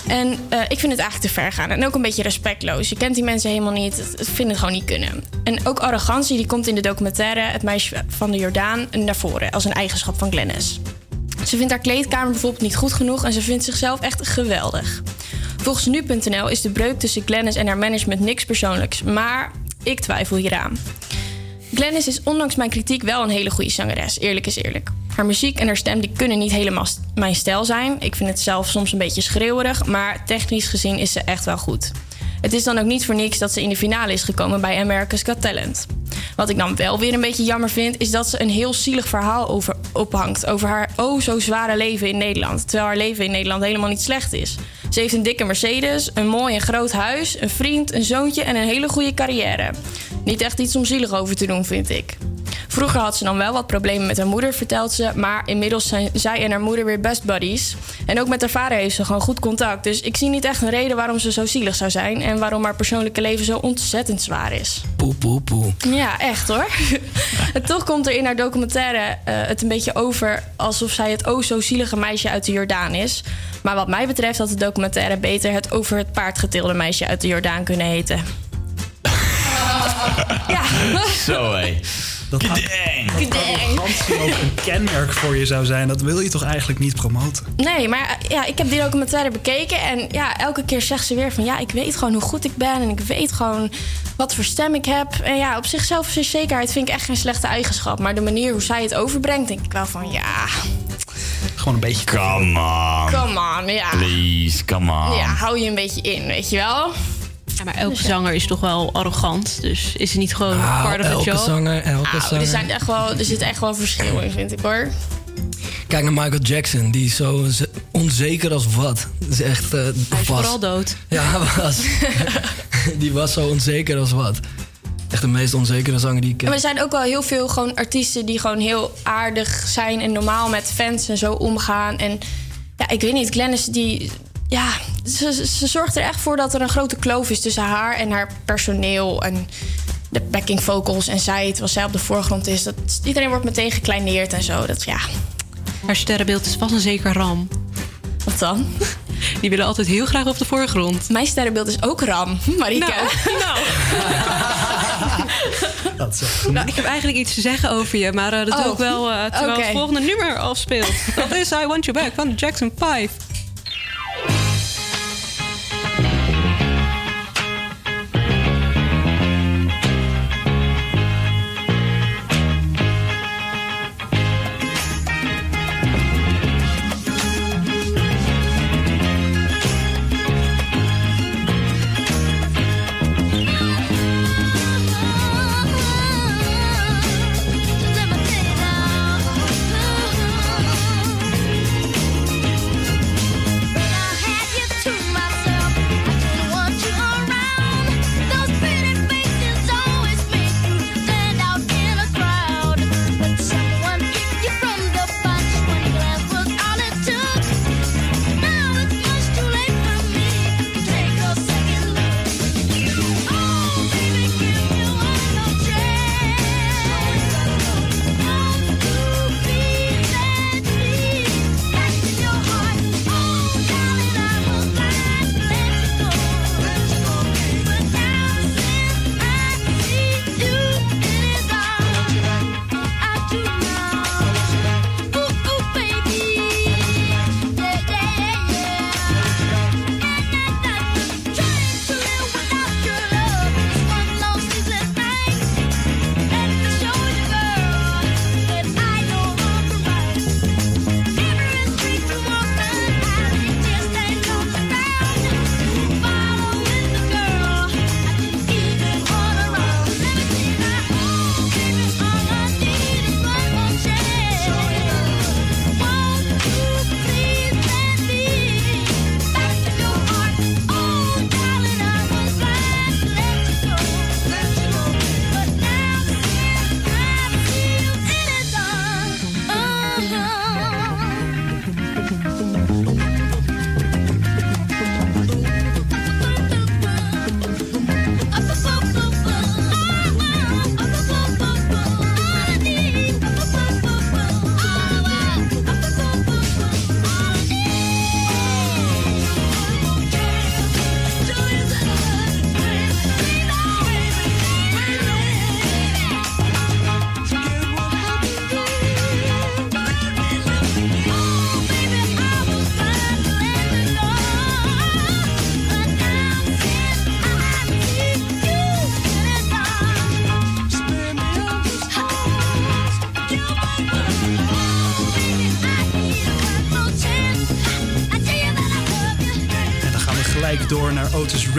En eh, ik vind het eigenlijk te ver gaan. En ook een beetje respectloos. Je kent die mensen helemaal niet. Het, het het gewoon niet kunnen. En ook arrogantie, die komt in de documentaire Het meisje van de Jordaan naar voren. Als een eigenschap van Glennis. Ze vindt haar kleedkamer bijvoorbeeld niet goed genoeg en ze vindt zichzelf echt geweldig. Volgens nu.nl is de breuk tussen Glennis en haar management niks persoonlijks. Maar ik twijfel hieraan. Glennis is ondanks mijn kritiek wel een hele goede zangeres. Eerlijk is eerlijk. Haar muziek en haar stem die kunnen niet helemaal mijn stijl zijn. Ik vind het zelf soms een beetje schreeuwerig, maar technisch gezien is ze echt wel goed. Het is dan ook niet voor niks dat ze in de finale is gekomen bij America's Got Talent. Wat ik dan wel weer een beetje jammer vind, is dat ze een heel zielig verhaal over, ophangt over haar oh zo zware leven in Nederland. Terwijl haar leven in Nederland helemaal niet slecht is. Ze heeft een dikke Mercedes, een mooi en groot huis, een vriend, een zoontje en een hele goede carrière. Niet echt iets om zielig over te doen, vind ik. Vroeger had ze dan wel wat problemen met haar moeder, vertelt ze. Maar inmiddels zijn zij en haar moeder weer best buddies. En ook met haar vader heeft ze gewoon goed contact. Dus ik zie niet echt een reden waarom ze zo zielig zou zijn. En waarom haar persoonlijke leven zo ontzettend zwaar is. Poe, poe, poe. Ja, echt hoor. en toch komt er in haar documentaire eh, het een beetje over alsof zij het oh zo zielige meisje uit de Jordaan is. Maar wat mij betreft had de documentaire beter het over het paardgetilde meisje uit de Jordaan kunnen heten. ja. Zo hé. Dat arrogantie ook een kenmerk voor je zou zijn, dat wil je toch eigenlijk niet promoten? Nee, maar eh, ja, ik heb die documentaire bekeken. En ja, elke keer zegt ze weer van... ja, ik weet gewoon hoe goed ik ben. En ik weet gewoon wat voor stem ik heb. En ja, op zichzelf is zekerheid vind ik echt geen slechte eigenschap. Maar de manier hoe zij het overbrengt, denk ik wel van... ja, Gewoon een beetje... Come on. come on, ja. Please, come on. Ja, hou je een beetje in, weet je wel? Ja, maar elke zanger is toch wel arrogant. Dus is het niet gewoon Ah, part of the elke zanger, elke Nou, zanger. er, zijn echt wel, er zit echt wel verschil in, vind ik hoor. Kijk naar Michael Jackson, die is zo ze- onzeker als wat. Dat is echt. eh, Hij is vast. vooral dood. Ja, hij was. die was zo onzeker als wat. Echt de meest onzekere zanger die ik En ken. er zijn ook wel heel veel gewoon artiesten die gewoon heel aardig zijn en normaal met fans en zo omgaan. En ja, ik weet niet, Glennis die. Ja, ze, zorgt er echt voor dat er een grote kloof is tussen haar en haar personeel. En de backing vocals en zij, terwijl zij op de voorgrond is. Dat, iedereen wordt meteen gekleineerd en zo. Dat, ja, Haar sterrenbeeld is vast een zeker ram. wat dan? Die willen altijd heel graag op de voorgrond. Mijn sterrenbeeld is ook Ram, Marike. Nou, Dat is echt- nou, ik heb eigenlijk iets te zeggen over je, maar eh, dat doe Oh, ik wel eh, terwijl het volgende nummer afspeelt. Dat is I Want You Back van Jackson 5.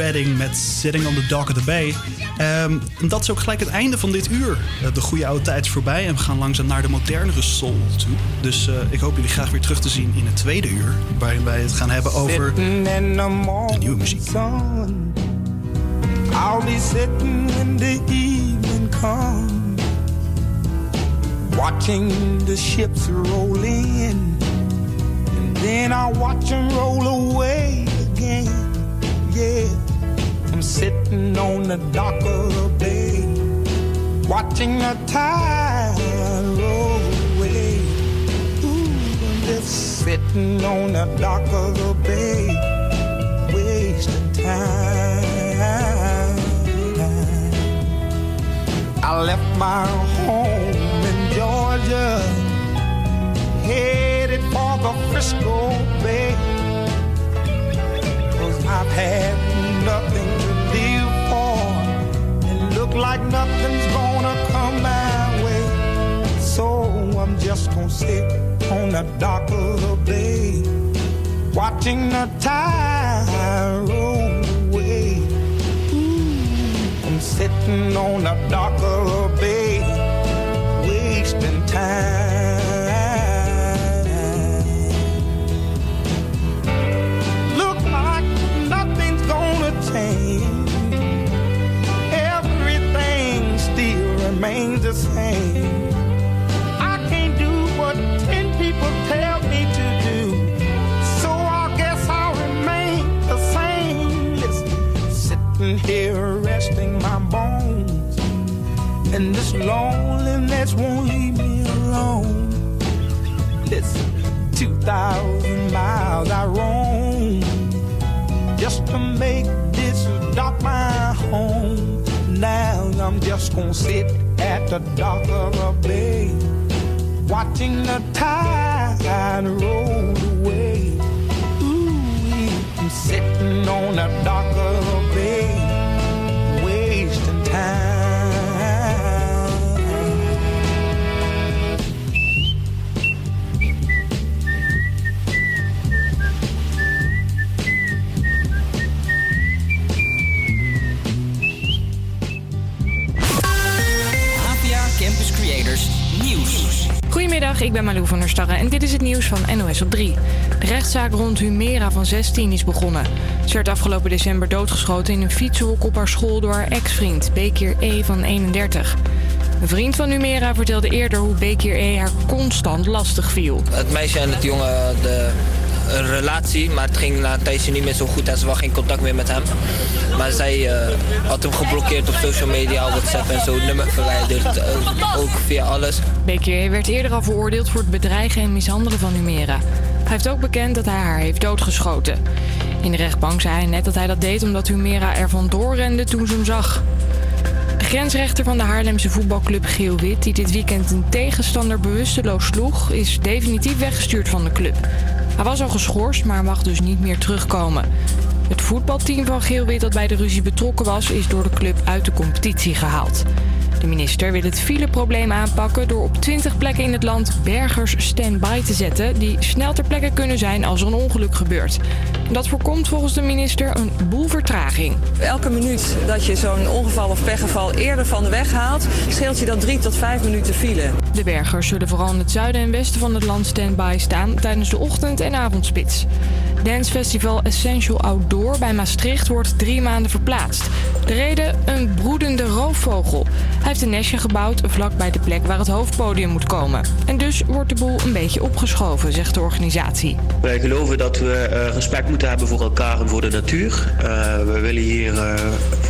Redding met Sitting on the Dock of the Bay. Ehm, dat is ook gelijk het einde van dit uur. Eh, de goede oude tijd is voorbij en we gaan langzaam naar de modernere soul toe. Dus eh, ik hoop jullie graag weer terug te zien in het tweede uur. Waarin wij het gaan hebben over morning nieuwe muziek. sun. I'll be sitting the evening comes, watching the ships roll in, and then I'll watch them roll away again. Sitting on the dock of the bay, watching the tide roll away. Ooh, I'm just sitting on the dock of the bay wasting time. I left my home in Georgia, headed for the Frisco Bay. Cause I've had like nothing's gonna come my way. So I'm just gonna sit on the dock of the bay watching the tide roll away. Ooh, I'm sitting on the dock of the bay, wasting time. Remains the same. I can't do what ten people tell me to do. So I guess I'll remain the same. Listen, sitting here resting my bones. And this loneliness won't leave me alone. Listen, 2,000 miles I roam just to make this dock my home. Now I'm just gonna sit the dock of a bay, watching the tide roll away. Ooh, sitting on the van en dit is het nieuws van NOS op 3. De rechtszaak rond Humera van 16 is begonnen. Ze werd afgelopen december doodgeschoten in een fietsenhok op haar school door haar ex-vriend, Bekir E. van 31. Een vriend van Humera vertelde eerder hoe Bekir E. haar constant lastig viel. Het meisje en het jongen hadden een relatie, maar het ging na niet meer zo goed en ze had geen contact meer met hem. Maar zij eh, had hem geblokkeerd op social media, WhatsApp en zo, nummer verwijderd, eh, ook via alles. Bekir werd eerder al veroordeeld voor het bedreigen en mishandelen van Humera. Hij heeft ook bekend dat hij haar heeft doodgeschoten. In de rechtbank zei hij net dat hij dat deed omdat Humera er vandoor rende toen ze hem zag. De grensrechter van de Haarlemse voetbalclub Geel Wit, die dit weekend een tegenstander bewusteloos sloeg, is definitief weggestuurd van de club. Hij was al geschorst, maar mag dus niet meer terugkomen. Het voetbalteam van Geel Wit dat bij de ruzie betrokken was, is door de club uit de competitie gehaald. De minister wil het fileprobleem aanpakken door op 20 plekken in het land bergers stand-by te zetten die snel ter plekke kunnen zijn als er een ongeluk gebeurt. Dat voorkomt volgens de minister een boel vertraging. Elke minuut dat je zo'n ongeval of pechgeval eerder van de weg haalt, scheelt je dan drie tot vijf minuten file. De bergers zullen vooral in het zuiden en westen van het land stand-by staan tijdens de ochtend- en avondspits. Dancefestival Essential Outdoor bij Maastricht wordt drie maanden verplaatst. De reden? Een broedende roofvogel. Hij heeft een nestje gebouwd vlak bij de plek waar het hoofdpodium moet komen. En dus wordt de boel een beetje opgeschoven, zegt de organisatie. Wij geloven dat we eh, respect moeten hebben voor elkaar en voor de natuur. Eh, we willen hier eh,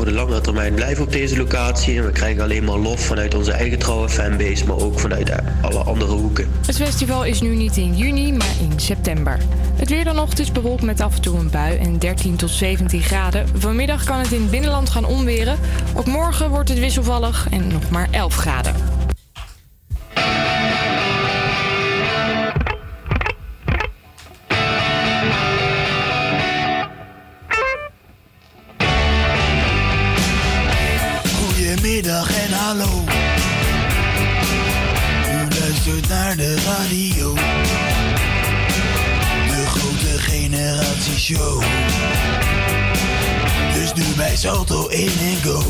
voor de langere termijn blijven op deze locatie. En we krijgen alleen maar lof vanuit onze eigen trouwe fanbase, maar ook vanuit alle andere hoeken. Het festival is nu niet in juni, maar in september. Het weer het is bewolkt met af en toe een bui en 13 tot 17 graden. Vanmiddag kan het in het binnenland gaan onweren. Ook morgen wordt het wisselvallig en nog maar 11 graden. Salto 1 en go.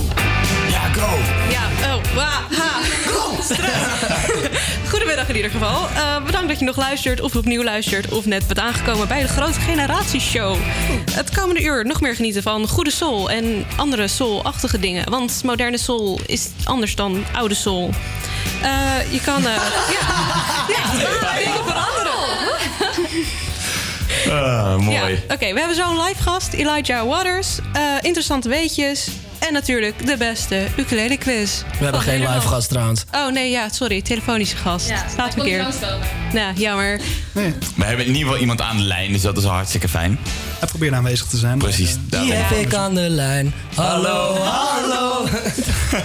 Ja, go. Ja, oh, wa, ha. Stress. Goedemiddag in ieder geval. Eh, bedankt dat je nog luistert of opnieuw luistert... of net bent aangekomen bij de Grote Generatieshow. Het komende uur nog meer genieten van goede soul... en andere soul-achtige dingen. Want moderne soul is anders dan oude soul. Eh, je kan... eh, ja, ja, dingen veranderen. Ah, mooi. Ja, Oké, we hebben zo'n live gast, Elijah Waters. eh, interessante weetjes. En natuurlijk de beste ukulele quiz. We hebben geen live gast trouwens. Oh nee, ja, sorry. Telefonische gast. Staat verkeerd. Nou, jammer. We hebben in ieder geval iemand aan de lijn, dus dat is al hartstikke fijn. Hij probeert aanwezig te zijn. Precies. Die heb ik aan de lijn. Hallo, hallo.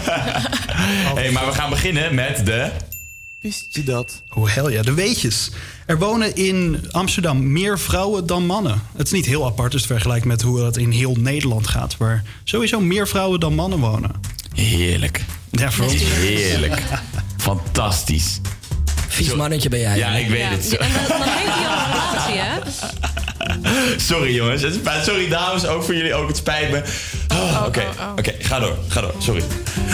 hey, maar we gaan beginnen met de... Wist je dat? Oh hel ja, de weetjes. Er wonen in Amsterdam meer vrouwen dan mannen. Het is niet heel apart, dus vergelijk met hoe dat in heel Nederland gaat... waar sowieso meer vrouwen dan mannen wonen. Heerlijk. Ja, voor ons. Heerlijk. Fantastisch. Vies mannetje ben jij. Ja, ik weet het. En dan, dan heeft hij al een relatie, hè? Sorry jongens. Het spijt- Sorry dames, ook voor jullie ook. Het spijt me. Oh, Oké, oké, ga door. Ga door. Sorry.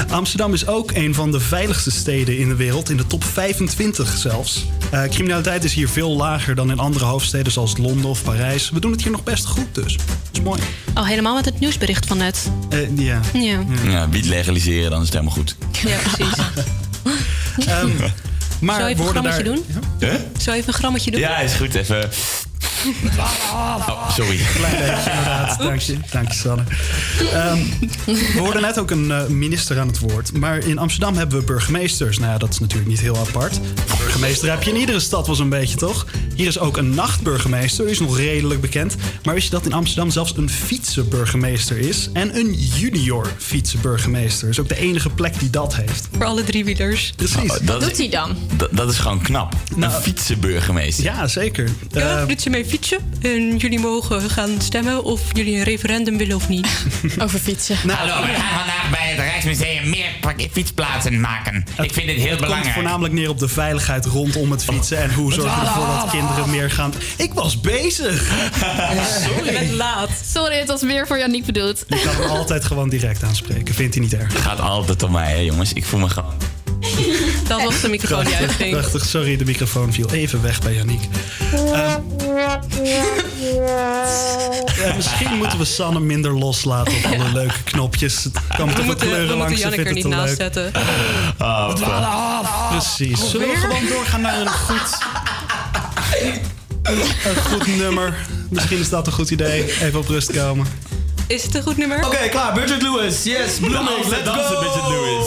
Amsterdam is ook een van de veiligste steden in de wereld, in de top 25 zelfs. Eh, criminaliteit is hier veel lager dan in andere hoofdsteden zoals Londen of Parijs. We doen het hier nog best goed dus. Dat is mooi. Oh, helemaal met het nieuwsbericht van net. Eh, ja. Ja. Ja, wiet legaliseren, dan is het helemaal goed. Ja, precies. Ehm, maar Zou je even een grammetje daar... doen? Huh? Zou je even een grammetje doen? Ja, is goed. Even... Oh, sorry. Klein beetje, inderdaad. Dank je, dank je Sanne. Ehm, we hoorden net ook een eh, minister aan het woord. Maar in Amsterdam hebben we burgemeesters. Nou ja, dat is natuurlijk niet heel apart. Burgemeester heb je in iedere stad wel zo'n beetje, toch? Hier is ook een nachtburgemeester. Die is nog redelijk bekend. Maar wist je dat in Amsterdam zelfs een fietsenburgemeester is? En een junior fietsenburgemeester. is ook de enige plek die dat heeft. Voor alle driewielers. Precies. Oh, dat is- hij dan? Dat, dat is gewoon knap. Nou, een fietsenburgemeester. Ja, zeker. Ja, Eh, ze mee fietsen. En jullie mogen gaan stemmen of jullie een referendum willen of niet. Over fietsen. Hallo, we gaan vandaag bij het Rijksmuseum meer fietsplaatsen maken. Ik vind dit heel Het komt belangrijk. voornamelijk neer op de veiligheid rondom het fietsen. En hoe zorg je ervoor dat kinderen meer gaan... Ik was bezig! Je bent laat. Sorry, het was weer voor Janiek bedoeld. Je kan hem altijd gewoon direct aanspreken. Vindt hij niet erg. Het gaat altijd om mij, hè, jongens. Ik voel me gewoon... Dat was de microfoon die uitging. prachtig. Sorry, de microfoon viel even weg bij Yannick. Ehm, eh, misschien moeten we Sanne minder loslaten op alle leuke knopjes. Het komen We toch wel moeten, kleuren we moeten langs, ze Janneke er niet naast leuk. zetten. Oh, Precies. Zullen we gewoon doorgaan naar een goed... Een goed nummer. Misschien is dat een goed idee. Even op rust komen. Is het een goed nummer? Oké, klaar. Bridget Lewis. Yes, Blooming. Let's go. Bridget Lewis.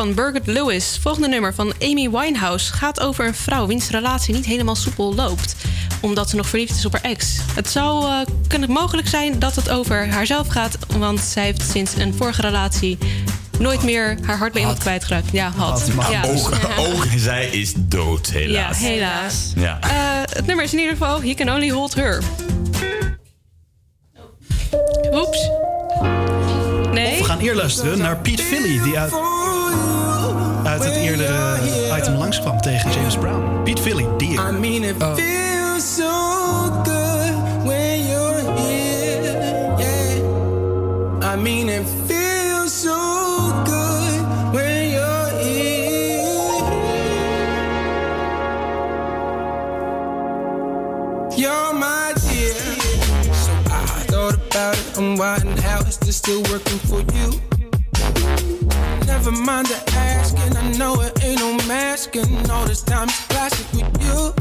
Van Birgit Lewis. Volgende nummer van Amy Winehouse gaat over een vrouw wiens relatie niet helemaal soepel loopt. Omdat ze nog verliefd is op haar ex. Het zou eh, kunnen mogelijk zijn dat het over haarzelf gaat. Want zij heeft sinds een vorige relatie nooit meer haar hart bij iemand kwijtgeraakt. Ja, had. Ja. Ook, ook zij is dood, Ja, helaas. helaas. Ja. Eh, het nummer is in ieder geval He Can Only Hold Her. Oeps. Nee. Of we gaan eerst luisteren naar Pete Philly, die uit, uit het eerdere item langskwam tegen James Brown. Pete Philly, Dear. I mean, it feels so good when you're here. Yeah. I mean, it feels so good when you're here. You're my dear. So I thought about it and why and how is this still working for you? Never mind the I know it ain't no masking. All this time it's classic with you.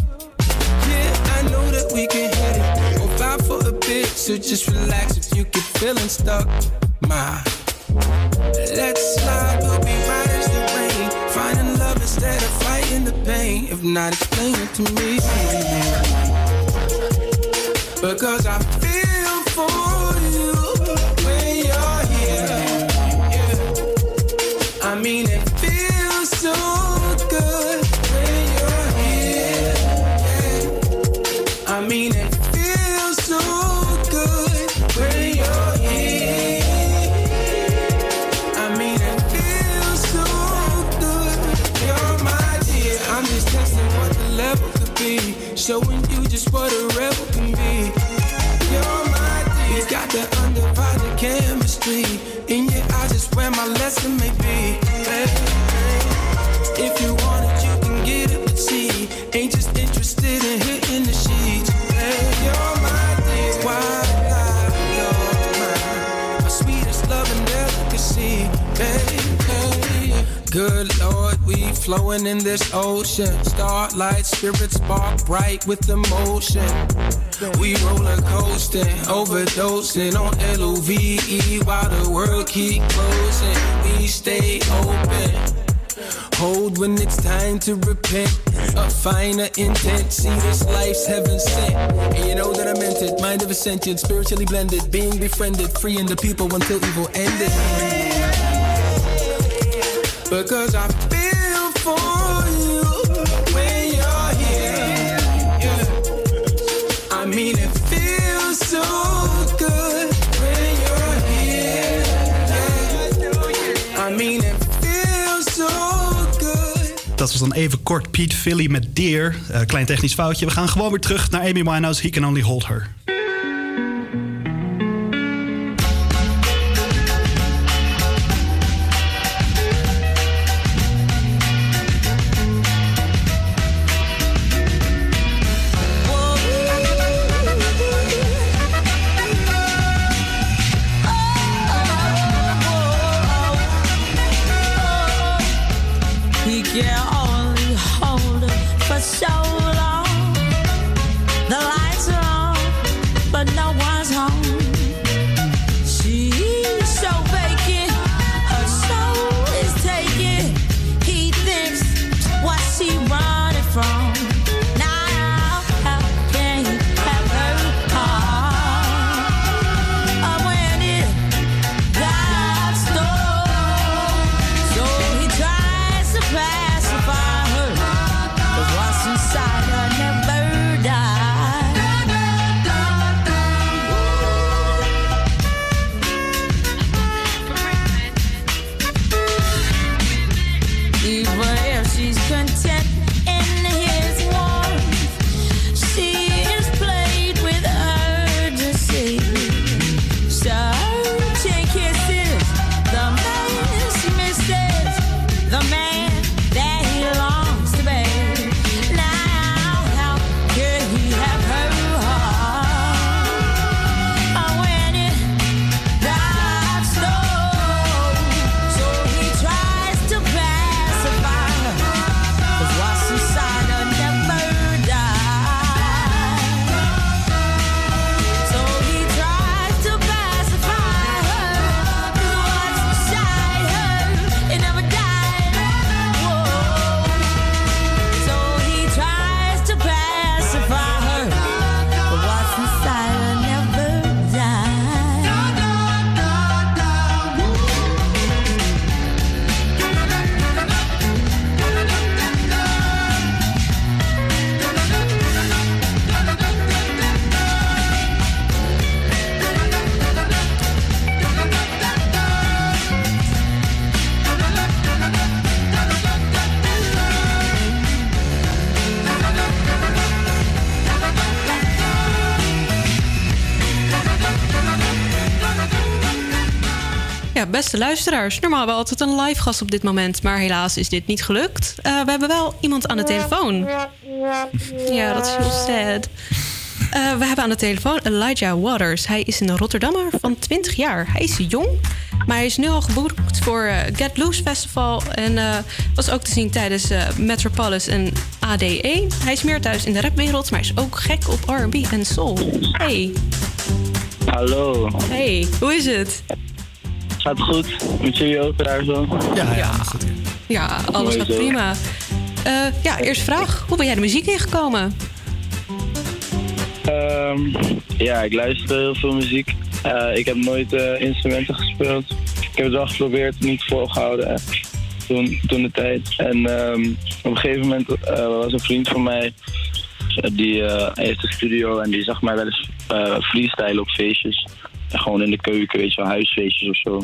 Yeah, I know that we can hit it. Go vibe for a bit, so just relax if you get feeling stuck. My, let's slide, we'll be right as the rain. Finding love instead of fighting the pain. If not, explain it to me. Because I feel for flowing in this ocean. Starlight, spirits spark bright with emotion. We roller coasting, overdosing on LOVE while the world keep closing. We stay open. Hold when it's time to repent. A finer intent. See this life's heaven sent. And you know that I meant it. Mind of a sentient, spiritually blended, being befriended, freeing the people until evil ended. Because I feel Dat was dan even kort Pete Philly met Deer. Eh, klein technisch foutje. We gaan gewoon weer terug naar Amy Winehouse. He can only hold her. Beste luisteraars. Normaal hebben we altijd een live gast op dit moment. Maar helaas is dit niet gelukt. Eh, we hebben wel iemand aan de telefoon. Ja, dat is heel sad. Eh, we hebben aan de telefoon Elijah Waters. Hij is een Rotterdammer van 20 jaar. Hij is jong, maar hij is nu al geboekt voor eh, Get Loose Festival. En was ook te zien tijdens Metropolis en ADE. Hij is meer thuis in de rapwereld, maar is ook gek op R&B en soul. Hey. Hallo. Hey, hoe is het? Gaat goed? Met jullie ook daar zo? Ja, ja. Ja, alles gaat prima. Eh, ja, eerste vraag. Hoe ben jij de muziek ingekomen? Ehm, ja, ik luister heel veel muziek. Eh, ik heb nooit eh, instrumenten gespeeld. Ik heb het wel geprobeerd, niet volgehouden. eh, toen, toen de tijd. En ehm, op een gegeven moment eh, was een vriend van mij. Die eh, heeft een studio en die zag mij wel eens eh freestylen op feestjes. Gewoon in de keuken, weet je wel, huisfeestjes of zo.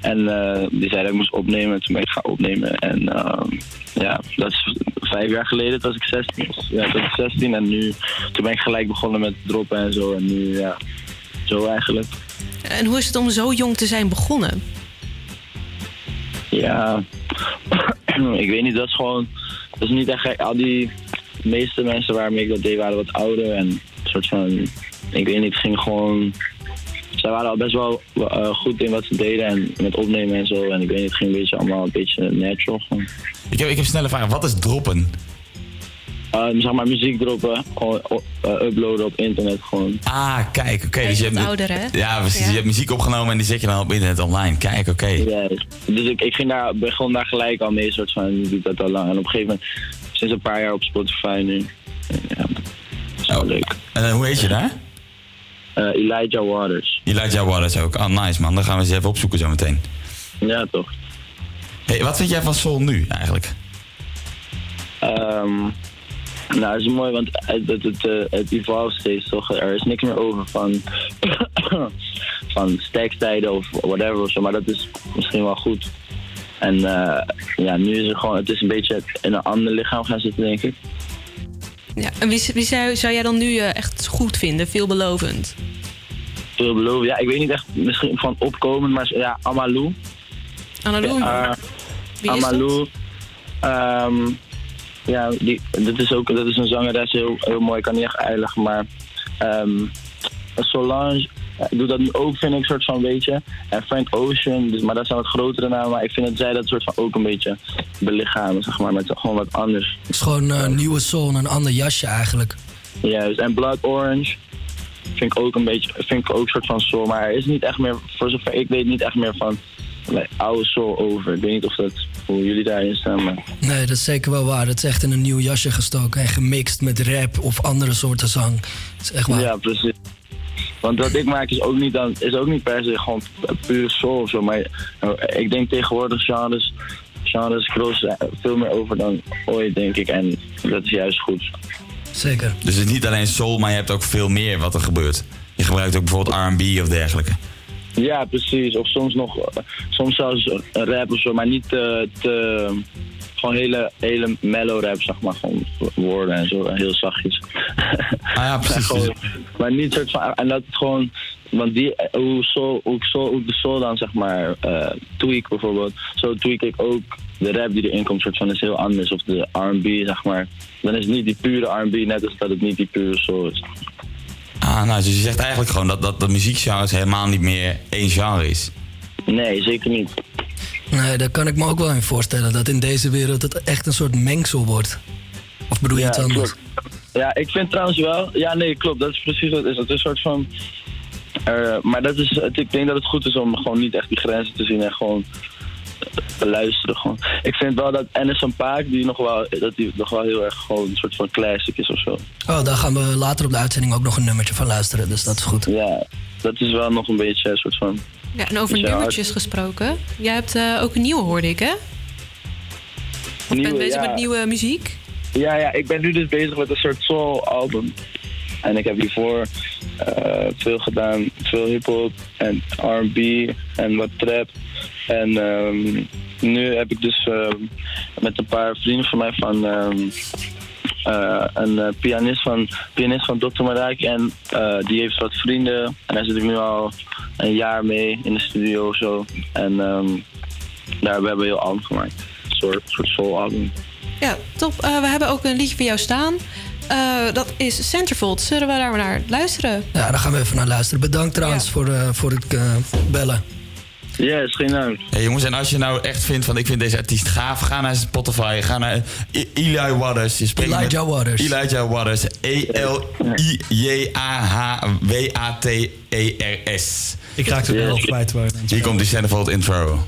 En eh, die zei dat ik moest opnemen en toen ben ik gaan opnemen. En ehm, ja, dat is vijf jaar geleden, toen was ik 16. was. Ja, toen was ik 16 en nu, toen ben ik gelijk begonnen met droppen en zo. En nu, ja, zo eigenlijk. En hoe is het om zo jong te zijn begonnen? Ja, ik weet niet, dat is gewoon, dat is niet echt gek. Al die meeste mensen waarmee ik dat deed waren wat ouder en een soort van, ik weet niet, het ging gewoon, zij waren al best wel eh, goed in wat ze deden en met opnemen en zo. En ik weet niet, het ging een beetje allemaal een beetje natural gewoon. Ik heb, ik heb een snelle vraag. Wat is droppen? Ehm, zeg maar muziek droppen, gewoon eh, uploaden op internet gewoon. Ah, kijk, oké. dus je hebt, ouder, hè? Ja, precies. Ja. Je hebt muziek opgenomen en die zet je dan op internet online. Kijk, oké. Ja, dus ik, ik ging daar, begon daar gelijk al mee, soort van, nu doe ik dat al lang. En op een gegeven moment, sinds een paar jaar op Spotify nu. Ja, dat is wel leuk. En hoe heet je daar? Eh, Elijah Waters. Elijah Waters ook. Ah, nice man. Dan gaan we ze even opzoeken zo meteen. Ja, toch. Hey, wat vind jij van Soul nu eigenlijk? Ehm, nou, dat is mooi, want het, het, het, eh, het steeds toch. Er is niks meer over van, van stekstijden of whatever of zo, maar dat is misschien wel goed. En eh, ja, nu is het gewoon, het is een beetje in een ander lichaam gaan zitten, denk ik. Ja, en wie, wie zou, zou jij dan nu eh, echt goed vinden? Veelbelovend? Veel beloven. Ja, ik weet niet echt misschien van opkomen, maar ja, Amalou. Annalou? Eh, Wie is Amalou. ehm, ja, die, dat, is ook, dat is een zangeres, heel, heel mooi. Ik kan niet echt uitleggen, maar ehm, Solange eh, doet dat nu ook, vind ik, soort van, weet je. En Frank Ocean, dus, maar dat zijn wat grotere namen. Maar ik vind dat zij dat soort van ook een beetje belichamen, zeg maar, met gewoon wat anders. Het is gewoon een nieuwe soul, een ander jasje eigenlijk. Juist, en Blood Orange vind ik ook een beetje, vind ik ook soort van soul. Maar er is niet echt meer, voor zover ik weet, niet echt meer van like, oude soul over. Ik weet niet of dat, hoe jullie daarin staan, maar... Nee, dat is zeker wel waar. Het is echt in een nieuw jasje gestoken en gemixt met rap of andere soorten zang. Dat is echt waar. Ja, precies. Want wat ik maak is ook niet, dan, is ook niet per se gewoon puur soul of zo. Maar eh, ik denk tegenwoordig genres, genres crossen veel meer over dan ooit, denk ik. En dat is juist goed. Zeker. Dus het is niet alleen soul, maar je hebt ook veel meer wat er gebeurt. Je gebruikt ook bijvoorbeeld R&B of dergelijke. Ja, precies. Of soms nog, eh, soms zelfs een rap of zo, maar niet te, te gewoon hele, hele mellow rap, zeg maar. Gewoon woorden en zo, heel zachtjes. Ah ja, precies. gewoon, maar niet soort van, en dat het gewoon, want die, hoe, soul, hoe, soul, hoe de soul dan, zeg maar, eh tweak bijvoorbeeld, zo tweak ik ook de rap die erin komt, soort van, is heel anders. Of de R&B, zeg maar. Dan is het niet die pure R&B, net als dat het niet die pure soul is. Ah, nou, dus je zegt eigenlijk gewoon dat, dat de muziekgenres helemaal niet meer één genre is. Nee, zeker niet. Nee, daar kan ik me ook wel in voorstellen. Dat in deze wereld het echt een soort mengsel wordt. Of bedoel je Ja, iets anders? klopt. Ja, ik vind trouwens wel. Ja, nee, klopt. Dat is precies wat het is. Het is een soort van. eh, maar dat is, het, ik denk dat het goed is om gewoon niet echt die grenzen te zien en gewoon te luisteren. Gewoon. Ik vind wel dat Anderson Paak, die nog wel, dat die nog wel heel erg gewoon een soort van classic is of zo. Oh, daar gaan we later op de uitzending ook nog een nummertje van luisteren. Dus dat is goed. Ja, dat is wel nog een beetje een soort van. Ja, en over nummertjes gesproken. Jij hebt eh, ook een nieuwe, hoorde ik, hè? Of Nieuwe, bent bezig ja. met nieuwe muziek? Ja, ja, ik ben nu dus bezig met een soort soul album. En ik heb hiervoor eh, veel gedaan, veel hip-hop en RB en wat trap. En ehm, nu heb ik dus ehm, met een paar vrienden van mij van ehm, eh, een eh, pianist, van, pianist van Dr. Marijk. En eh, die heeft wat vrienden. En daar zit ik nu al een jaar mee in de studio of zo. En ehm, daar hebben we heel album gemaakt. Een soort, soort soul album. Ja, top. Eh, we hebben ook een liedje van jou staan. Eh, dat is Centerfold. Zullen we daar maar naar luisteren? Ja, daar gaan we even naar luisteren. Bedankt trouwens voor, eh, voor het eh, bellen. Ja, is geen dank. Hey jongens, en als je nou echt vindt van ik vind deze artiest gaaf, ga naar Spotify, ga naar I- Eli Waters. Je spreekt Elijah met Waters. Elijah Waters. E E-L-I-J-A-H-W-A-T-E-R-S. Ik raak het wel kwijt. waar- Hier komt die Centerfold intro.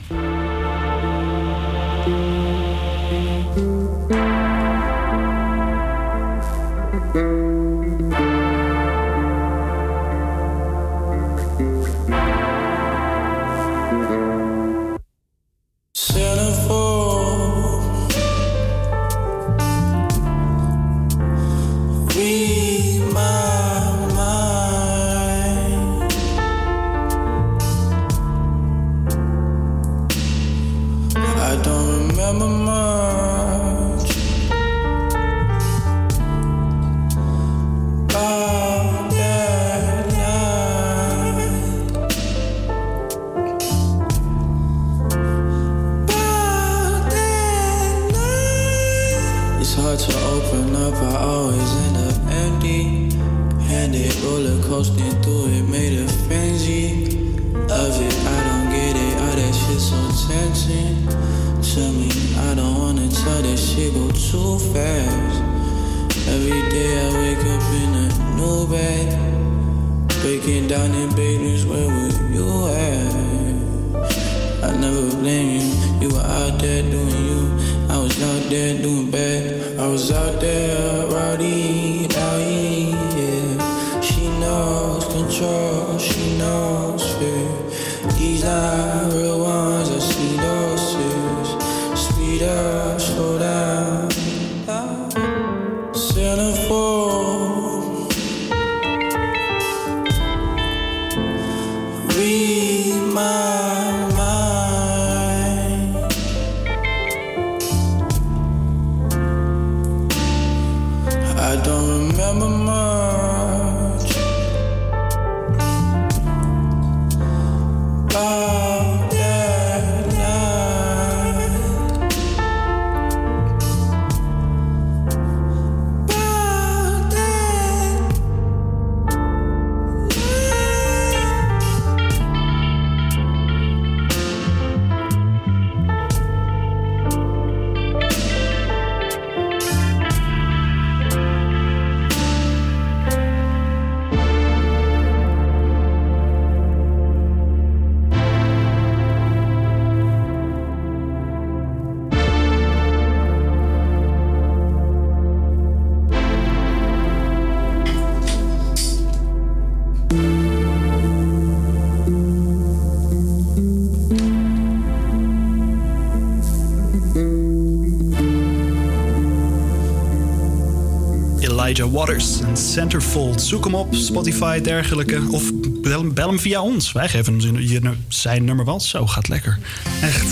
Elijah Waters en Centerfold. Zoek hem op, Spotify, dergelijke. Of bel, bel hem via ons. Wij geven hem zijn- je- zijn nummer wel. Zo, gaat lekker. Echt.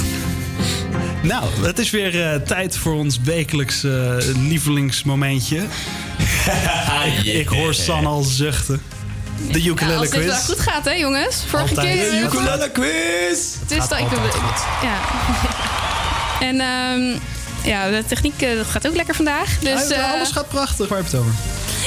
Nou, het is weer eh, tijd voor ons wekelijks eh, lievelingsmomentje. ik, ik hoor San al zuchten. De Ja, ukulele als dit wel quiz. goed gaat, hè, jongens? Vorige Altijd. keer. De eh, ukulele quiz! Het is dat ik. Ja. en ehm, ja, de techniek eh, gaat ook lekker vandaag. Dus, Ja, eh, alles gaat prachtig. Waar heb je het over?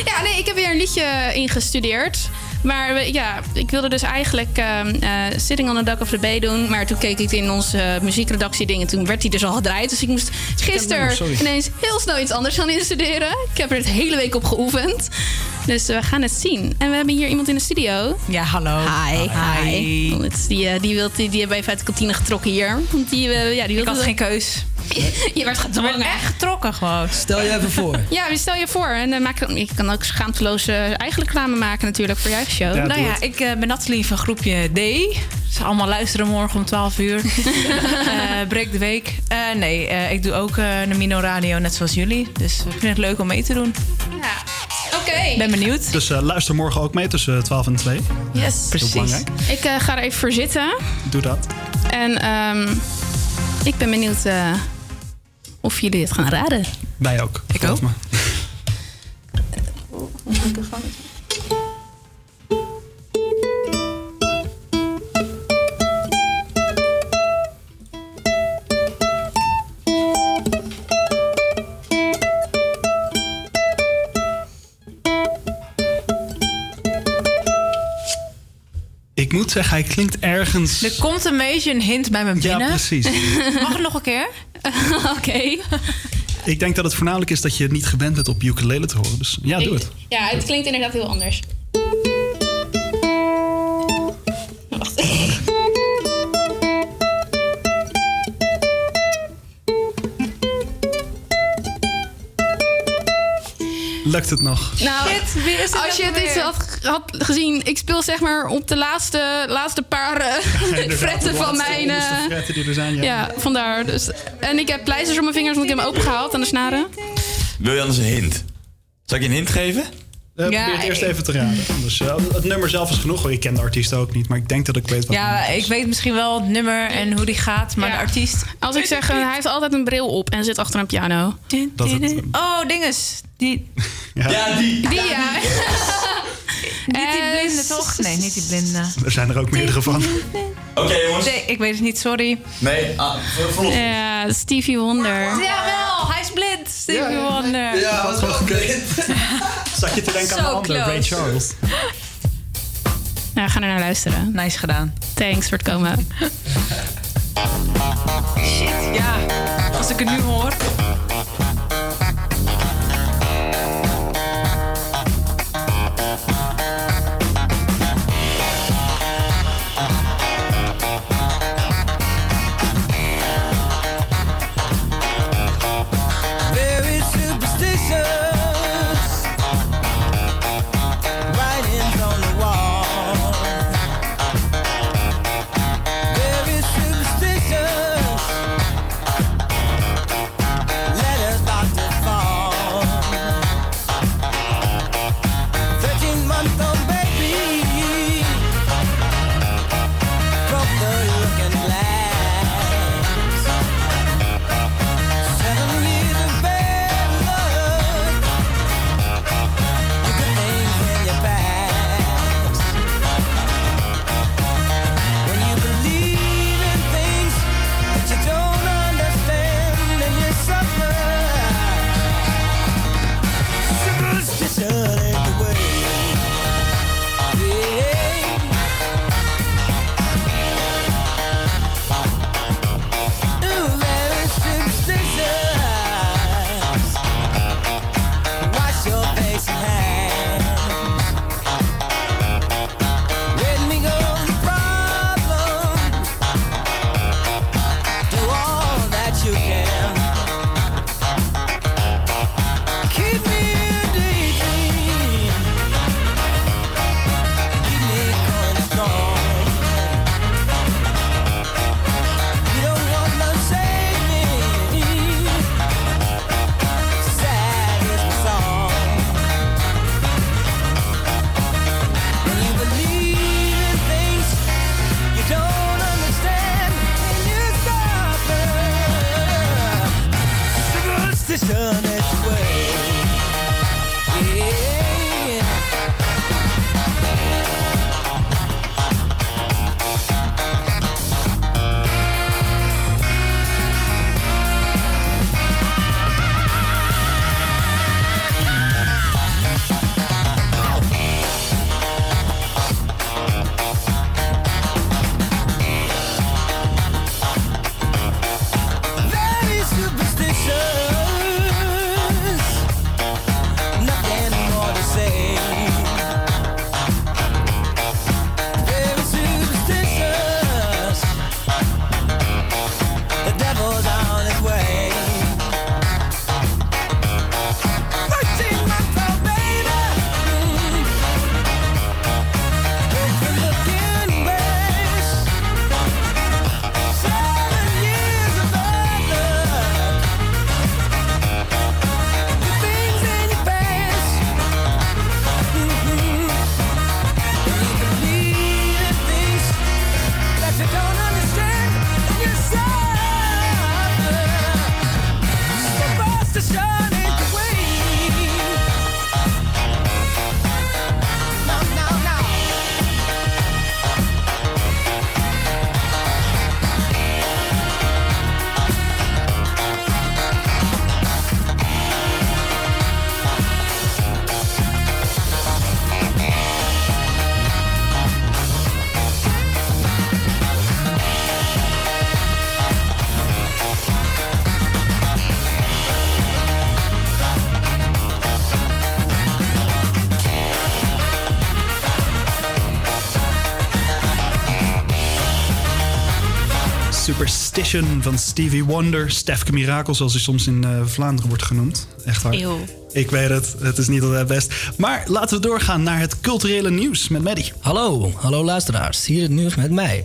ja, nee, ik heb weer een liedje ingestudeerd. Maar we- ja, ik wilde dus eigenlijk ehm, eh, Sitting on the Dock of the Bay doen. Maar toen keek ik in onze muziekredactie dingen. Toen werd die dus al gedraaid. Dus ik moest gisteren ineens heel snel iets anders gaan instuderen. Ik heb er het hele week op geoefend. Dus we gaan het zien. En we hebben hier iemand in de studio. Ja, hallo. Hi. Hi. Die, die, wilt, die, die hebben we even uit de kantine getrokken hier. Want die, ja, die Ik had geen keus. Je werd gedwongen. echt getrokken gewoon. Stel je even voor. Ja, wie stel je voor. En eh, maak, je kan ook schaamteloos eh, eigen reclame maken natuurlijk voor je eigen show. nou ja, ik eh, ben Nathalie van groepje D. Ze allemaal luisteren morgen om 12 uur. Eh breek de week. Eh, nee, eh, ik doe ook eh de Mino Radio, net zoals jullie. Dus ik vind het leuk om mee te doen. Oké. Ben benieuwd. Dus luister morgen ook mee tussen 12 en 2. Yes. Belangrijk. Ik eh, ga er even voor zitten. Doe dat. En ehm, ik ben benieuwd eh, of jullie het gaan raden. Wij ook. Ik ook. Me. moet zeggen, hij klinkt ergens... Er komt een beetje een hint bij me binnen. Ja, precies. Mag het nog een keer? Oké. Ik denk dat het voornamelijk is dat je het niet gewend bent op ukulele te horen. Dus ja, doe het. Ja, het klinkt inderdaad heel anders. Lukt het nog? Nou, Shit, wie is het als je het eens had, had gezien, ik speel zeg maar op de laatste, laatste paar eh, fretten de van laatste mijn. eh, fretten die er zijn, ja. ja, vandaar. Dus. En ik heb pleisters op mijn vingers, want ik heb hem opengehaald aan de snaren. Wil je anders een hint? Zal ik je een hint geven? Eh, Ja, probeer het eerst ik- even te raden. Dus, eh, het nummer zelf is genoeg. Ik ken de artiest ook niet, maar ik denk dat ik weet wat Ja, ik weet misschien wel het nummer en hoe die gaat, maar Ja. de artiest. Als ik zeg, eh, hij heeft altijd een bril op en zit achter een piano. Dat het, Oh, dinges. Die, Ja, die. Die ja. niet die Eh, blinde, toch? Nee, niet die blinde. er zijn er ook meerdere van. Oké jongens. Nee, ik weet het niet, sorry. Nee, ah. Ja, Stevie Wonder. Jawel, hij is blind. Stevie Wonder. Ja, wat wel gekund. Zat je te denken aan de andere, Ray. Charles? Nou, ga er naar luisteren. Nice gedaan. Thanks voor het komen. Shit, ja. Als ik het nu hoor. Superstition van Stevie Wonder. Stefke Mirakel, zoals hij soms in eh, Vlaanderen wordt genoemd. Echt waar. Eeuw. Ik weet het, het is niet altijd best. Maar laten we doorgaan naar het culturele nieuws met Maddie. Hallo, hallo luisteraars. Hier het nieuws met mij.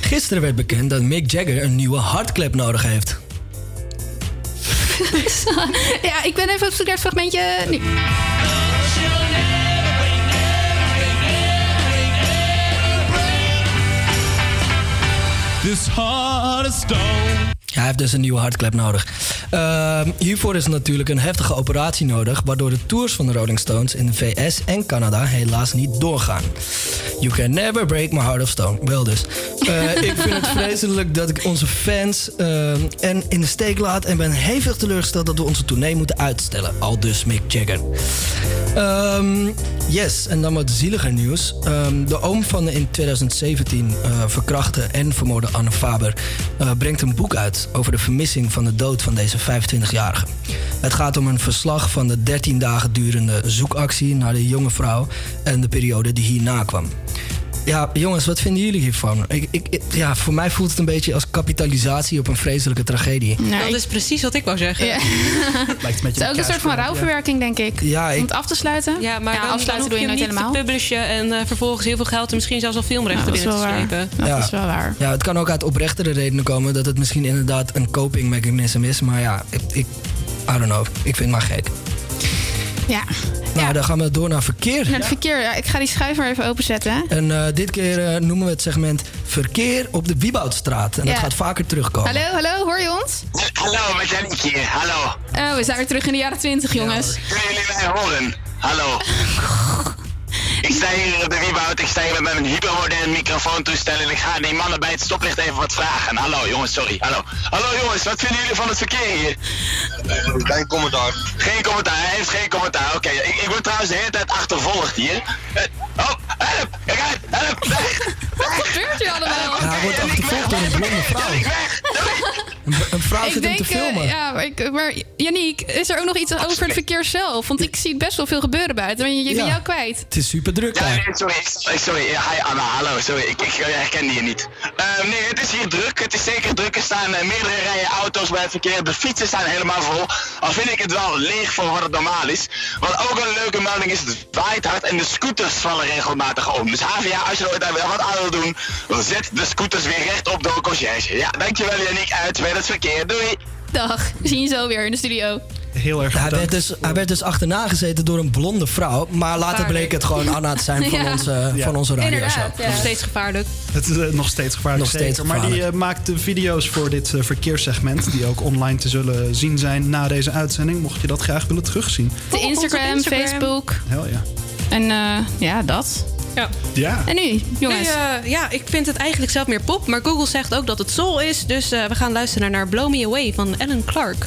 Gisteren werd bekend dat Mick Jagger een nieuwe hartklep nodig heeft. ja, ik ben even op zoek naar het fragmentje. Nu. Hij heeft dus een nieuwe hartklep nodig. Ehm, hiervoor is natuurlijk een heftige operatie nodig, waardoor de tours van de Rolling Stones in de VS en Canada helaas niet doorgaan. You can never break my heart of stone. Wel dus. Eh, ik vind het vreselijk dat ik onze fans ehm, en in de steek laat en ben hevig teleurgesteld dat we onze tournee moeten uitstellen. Al dus Mick Jagger. Ehm, yes, en dan wat zieliger nieuws. De oom van de in 2017 eh, verkrachte en vermoorde Anne Faber eh, brengt een boek uit over de vermissing van de dood van deze 25-jarige. Het gaat om een verslag van de 13 dagen durende zoekactie naar de jonge vrouw en de periode die hierna kwam. Ja, jongens, wat vinden jullie hiervan? Ik, ik, ja, voor mij voelt het een beetje als kapitalisatie op een vreselijke tragedie. dat is precies wat ik wou zeggen. Ja. Lijkt Het is ook een soort van rouwverwerking, denk ik. Ja, Om het af te sluiten. Ja, maar ja, dan, afsluiten dan doe je nooit helemaal. te publishen en eh, vervolgens heel veel geld en misschien zelfs al filmrechten binnen te slepen. Dat is wel waar. Ja, het kan ook uit oprechtere redenen komen dat het misschien inderdaad een coping mechanism is. Maar ja, ik, ik I don't know. Ik vind het maar gek. Ja. Nou, dan gaan we door naar verkeer. Naar het verkeer. Ja, ik ga die schuif maar even openzetten. En eh, dit keer eh, noemen we het segment Verkeer op de Wieboudstraat. En Ja. dat gaat vaker terugkomen. Hallo, hallo, hoor je ons? Hallo, met hier. Hallo. Oh, we zijn weer terug in de jaren 20, jongens. Kunnen jullie mij horen? Hallo. Ik sta hier op de Wieboud, ik sta hier met mijn hypermodern microfoontoestel en ik ga die mannen bij het stoplicht even wat vragen. Hallo jongens, sorry. Hallo. Hallo jongens, wat vinden jullie van het verkeer hier? Geen commentaar. Geen commentaar, hij heeft geen commentaar. Oké, ik, ik word trouwens de hele tijd achtervolgd hier. Eh, Oh, help! Kijk uit! Help! Weg! Wat gebeurt hier allemaal? Ja, hij wordt achtervolgd door een blonde vrouw. Een, een vrouw ik zit hem te eh, filmen. ja, maar, ik, maar Yannick, is er ook nog iets over het verkeer zelf? Want ik zie best wel veel gebeuren buiten. Maar je, je Ja. bent jou kwijt. Het is super druk Ja, nee, sorry, sorry. Ja, hi Anna, hallo, sorry, ik, ik herkende je niet. Eh, nee, het is hier druk, het is zeker druk. Er staan eh, meerdere rijen auto's bij het verkeer. De fietsen staan helemaal vol. Al vind ik het wel leeg voor wat het normaal is. Wat ook een leuke melding is, het waait hard en de scooters vallen regelmatig om. Dus HVA, als je ooit daar wel wat aan wil doen, dan zet de scooters weer recht op door een conciërge. Ja, dankjewel Yannick, uit bij het verkeer. Doei! Dag, we zien je zo weer in de studio. Heel erg hij, werd dus, hij werd dus achterna gezeten door een blonde vrouw. Maar later Gevaarlijk. bleek het gewoon Anna te zijn van Ja. onze, Ja. van onze radioshow. Inderdaad, ja. Nog steeds gevaarlijk. Het is eh, nog steeds gevaarlijk. Nog steeds zeker. Maar die gevaarlijk. eh, maakt de video's voor dit eh, verkeerssegment, die ook online te zullen zien zijn na deze uitzending, mocht je dat graag willen terugzien. De Instagram, Instagram. Facebook Hel ja. en eh, ja, dat. Ja. Ja. En nu, jongens? Nu, eh, ja, ik vind het eigenlijk zelf meer pop. Maar Google zegt ook dat het soul is. Dus eh, we gaan luisteren naar Blow Me Away van Alan Clark.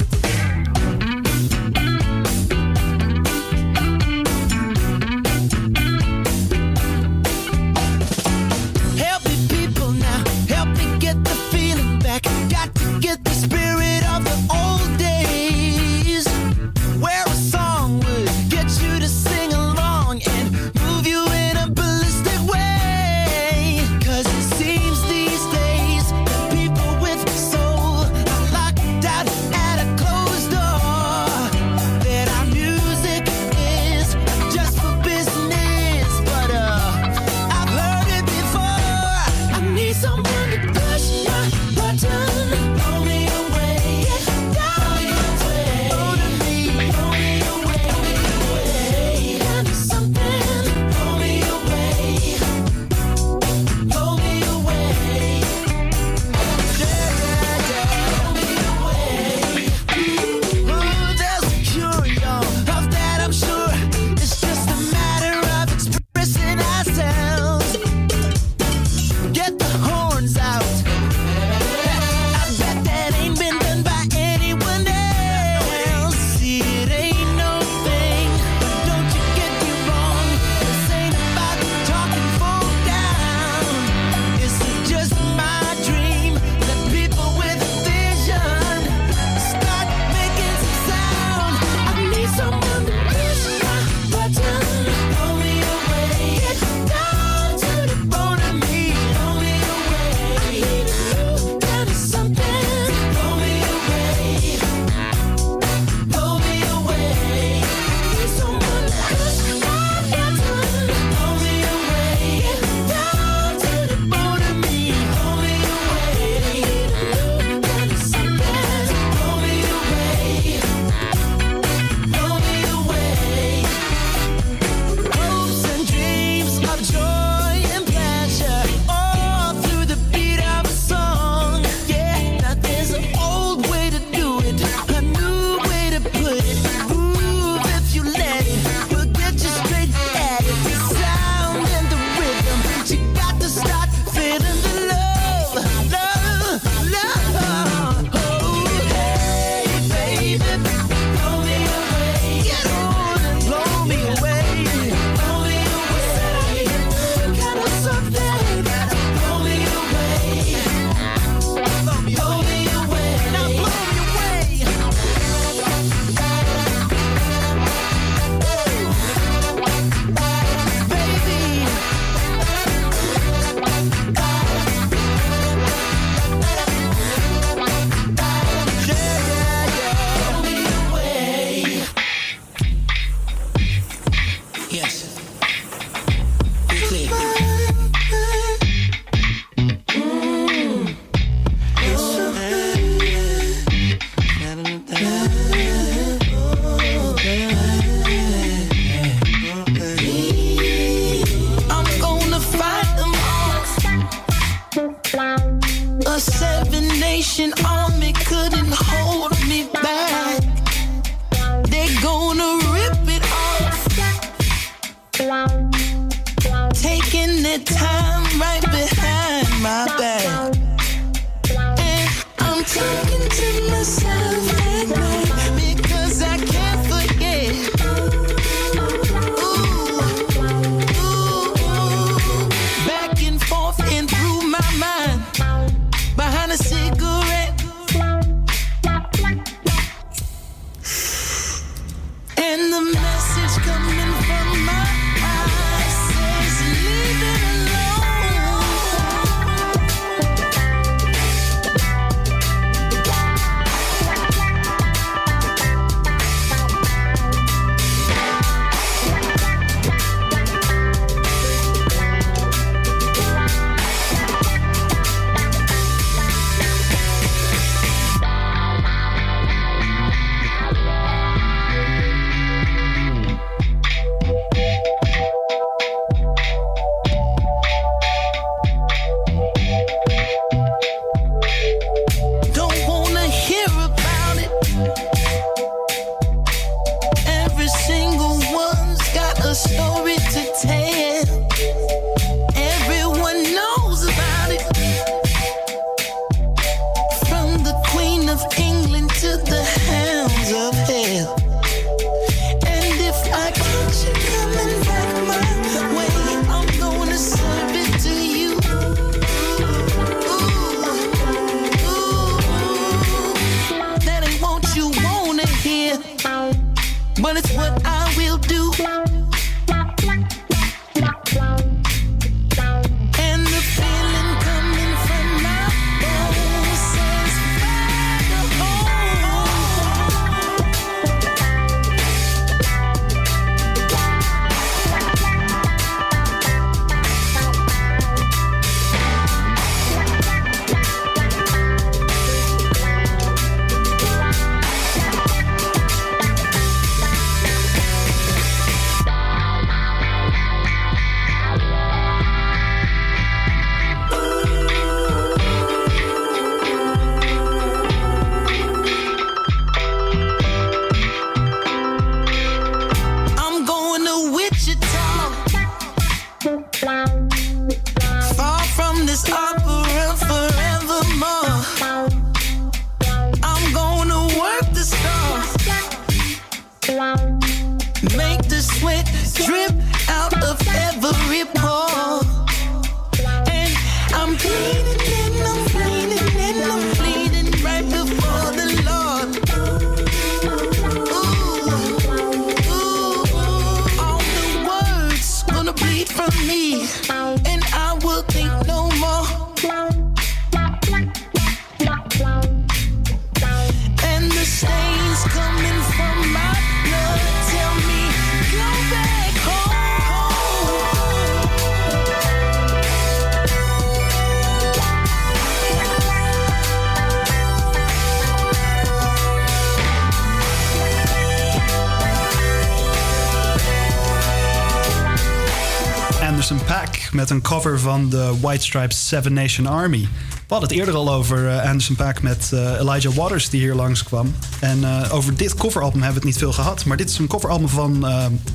Een cover van de White Stripes Seven Nation Army. We hadden het eerder al over eh, Anderson Paak met eh, Elijah Waters die hier langskwam. En eh, over dit coveralbum hebben we het niet veel gehad. Maar dit is een coveralbum van,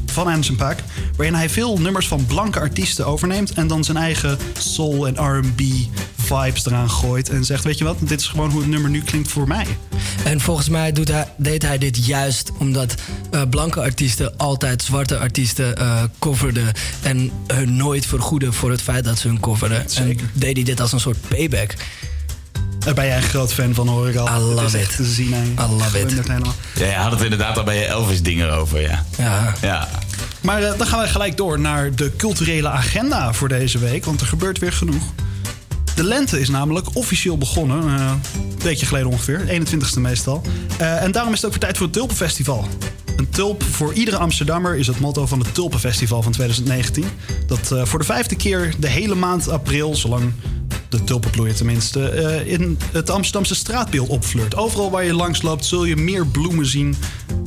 van Anderson Paak. Waarin hij veel nummers van blanke artiesten overneemt. En dan zijn eigen soul en R&B vibes eraan gooit. En zegt, weet je wat, dit is gewoon hoe het nummer nu klinkt voor mij. En volgens mij doet deed hij dit juist omdat eh, blanke artiesten altijd zwarte artiesten eh coverden. En hun nooit vergoeden voor het feit dat ze hun coverden. Zeker. En deed hij dit als een soort payback. Daar ben jij een groot fan van, hoor ik al. I love Het is it. echt te zien aan je. I love it. Ja, je had het inderdaad al bij je Elvis dingen over, ja. Ja. Ja. Maar eh, dan gaan we gelijk door naar de culturele agenda voor deze week. Want er gebeurt weer genoeg. De lente is namelijk officieel begonnen. eh, een weekje geleden ongeveer. 21ste meestal. Eh, en daarom is het ook weer tijd voor het Tulpenfestival. Een tulp voor iedere Amsterdammer is het motto van het Tulpenfestival van 2019. Dat eh, voor de vijfde keer de hele maand april, zolang de tulpen bloeien tenminste, eh, in het Amsterdamse straatbeeld opfleurt. Overal waar je langs loopt zul je meer bloemen zien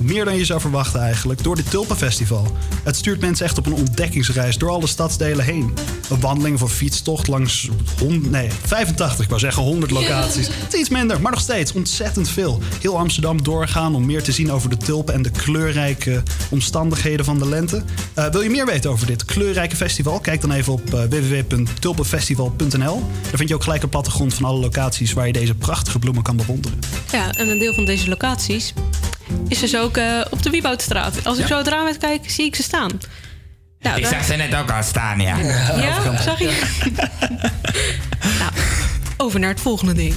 Meer dan je zou verwachten eigenlijk, door dit Tulpenfestival. Het stuurt mensen echt op een ontdekkingsreis door alle stadsdelen heen. Een wandeling of een fietstocht langs hond, nee, 85, ik wou zeggen 100 locaties. Het is iets minder, maar nog steeds ontzettend veel. Heel Amsterdam doorgaan om meer te zien over de tulpen en de kleurrijke omstandigheden van de lente. Eh, wil je meer weten over dit kleurrijke festival? Kijk dan even op eh, www.tulpenfestival.nl. Daar vind je ook gelijk een plattegrond van alle locaties waar je deze prachtige bloemen kan bewonderen. Ja, en een deel van deze locaties is dus ook eh, op de Wieboudstraat. Als ik Ja. zo het raam uit kijk, zie ik ze staan. Nou, ik zag ze net ook al staan, ja. Ja, zag je? nou, over naar het volgende ding.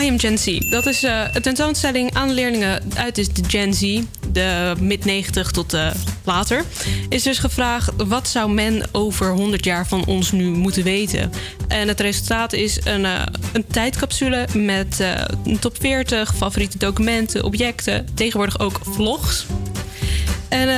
I am Gen Z. Dat is eh, een tentoonstelling aan leerlingen uit dus de Gen Z, de mid-90 tot eh, later. Is dus gevraagd, wat zou men over 100 jaar van ons nu moeten weten? En het resultaat is een, eh, een tijdcapsule met eh, een top 40, favoriete documenten, objecten, tegenwoordig ook vlogs. En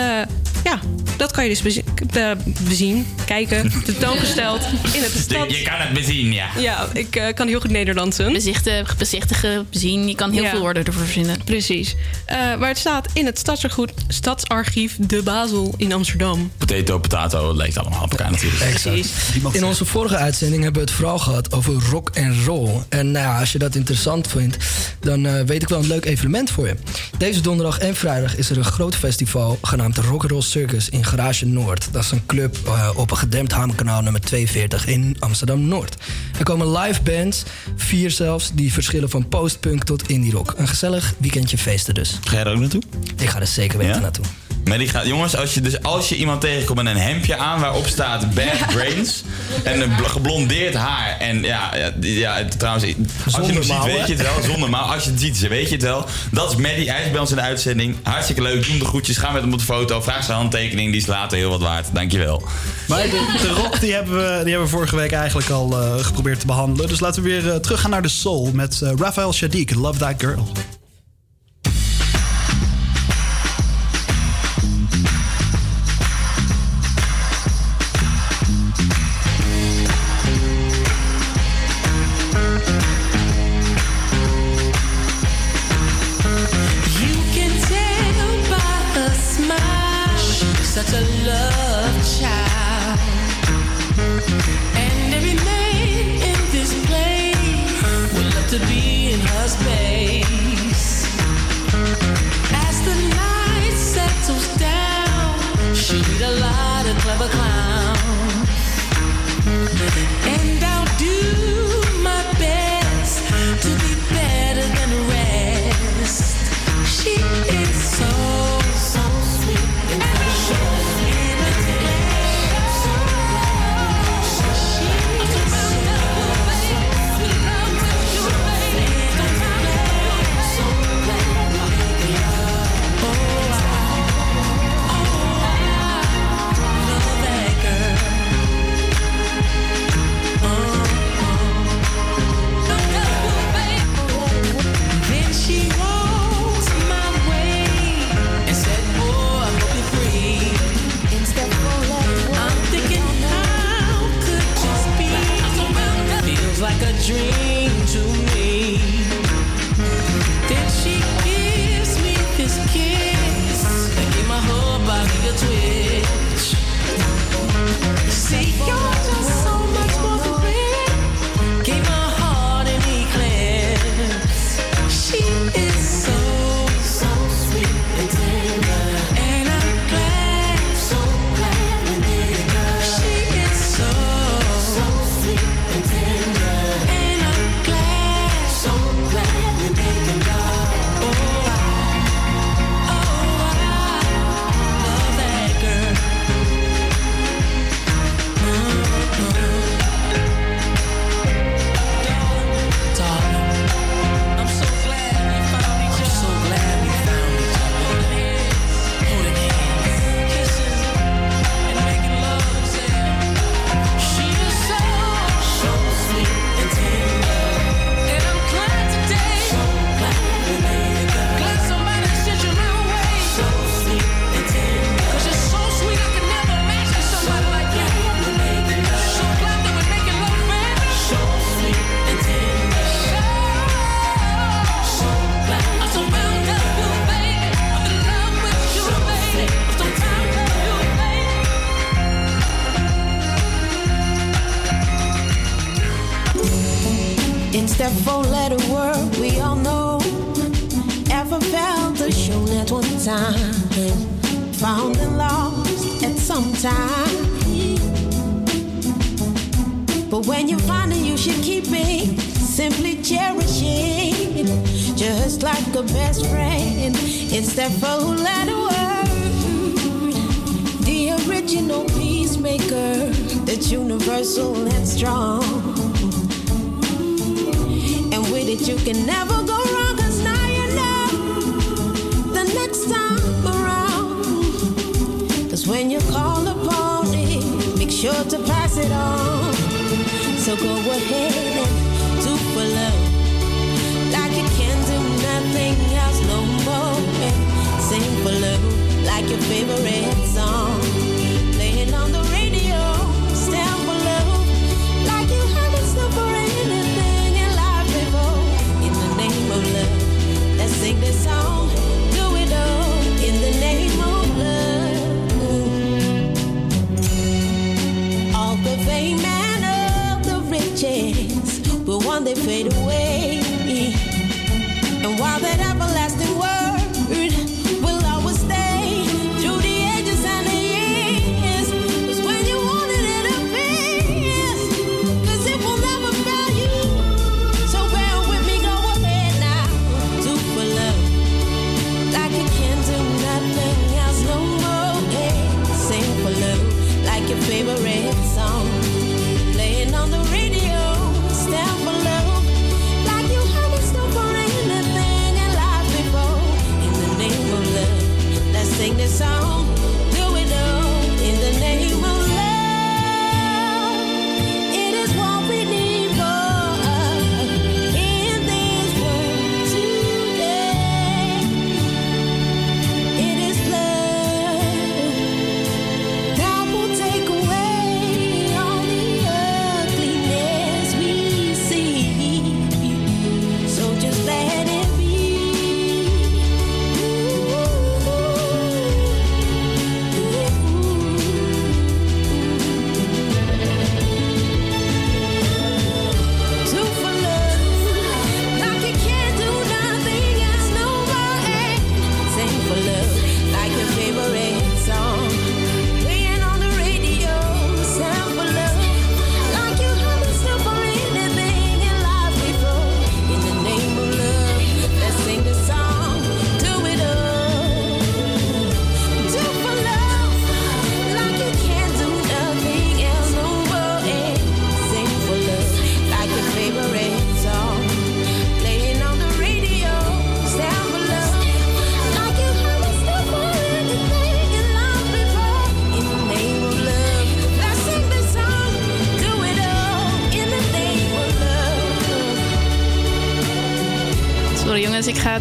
ja, dat kan je dus bezi- eh, bezien, kijken, tentoongesteld in het stad. Je, kan het bezien, ja. Ja, ik eh, kan heel goed Nederlands doen. Bezichtigen, bezichtigen, bezien. Je kan heel veel woorden ervoor verzinnen. Precies. Eh, waar het staat in het stadsarchief, stadsarchief De Basel in Amsterdam. Potato, potato, het lijkt allemaal op elkaar natuurlijk. Precies. In onze vorige uitzending hebben we het vooral gehad over rock en roll. En nou ja, als je dat interessant vindt, dan eh, weet ik wel een leuk evenement voor je. Deze donderdag en vrijdag is er een groot festival genaamd Rock'n'Roll Circus in Garage Noord. Dat is een club eh, op een gedempt hamerkanaal nummer 42 in Amsterdam-Noord. Er komen live bands, vier zelfs, die verschillen van postpunk tot indie rock. Een gezellig weekendje feesten dus. Ga jij er ook naartoe? Ik ga er zeker weten Ja? naartoe. Maar die gaat, jongens, als je, dus als je iemand tegenkomt met een hemdje aan waarop staat Bad Brains en een bl- geblondeerd haar en ja, ja, ja trouwens, als je Zonder hem ziet weet je het wel, zonder maar als je het ziet, weet je het wel. Dat is Maddie, hij is bij ons in de uitzending. Hartstikke leuk, doe de groetjes, ga met hem op de foto, vraag zijn handtekening, die is later heel wat waard. Dankjewel. Maar de, de rock die hebben, we, die hebben we vorige week eigenlijk al eh, geprobeerd te behandelen. Dus laten we weer eh, teruggaan naar de soul met eh Raphael Shadik, Love That Girl.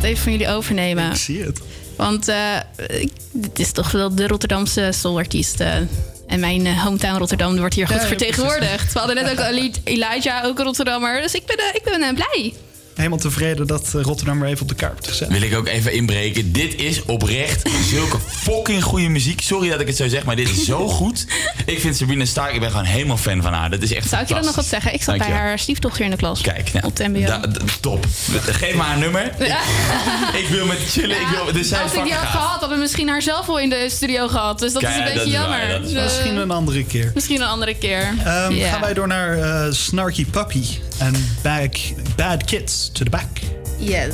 even van jullie overnemen. Ik zie het. Want eh, dit is toch wel de Rotterdamse soulartiest. Eh, en mijn eh, hometown Rotterdam wordt hier goed vertegenwoordigd. We hadden net ook Elijah, ook een Rotterdammer. Dus ik ben, ik ben blij. Helemaal tevreden dat Rotterdam er even op de kaart wordt gezet. Wil ik ook even inbreken. Dit is oprecht zulke fucking goede muziek. Sorry dat ik het zo zeg, maar dit is zo goed. Ik vind Sabine Stark, ik ben gewoon helemaal fan van haar. Dat is echt Zou ik je dat nog wat zeggen? Ik zat bij haar stiefdochter in de klas. Kijk, nou, op de mbo. Top. Geef maar haar nummer. Ja. ik wil met chillen. Ja, ik wil, dus als ik die had gehad, hadden we misschien haar zelf al in de studio gehad. Dus dat is een beetje jammer. Dus, misschien een andere keer. Misschien een andere keer. Um. Gaan wij door naar eh, Snarky Puppy en Bad Kids to the Back. Yes.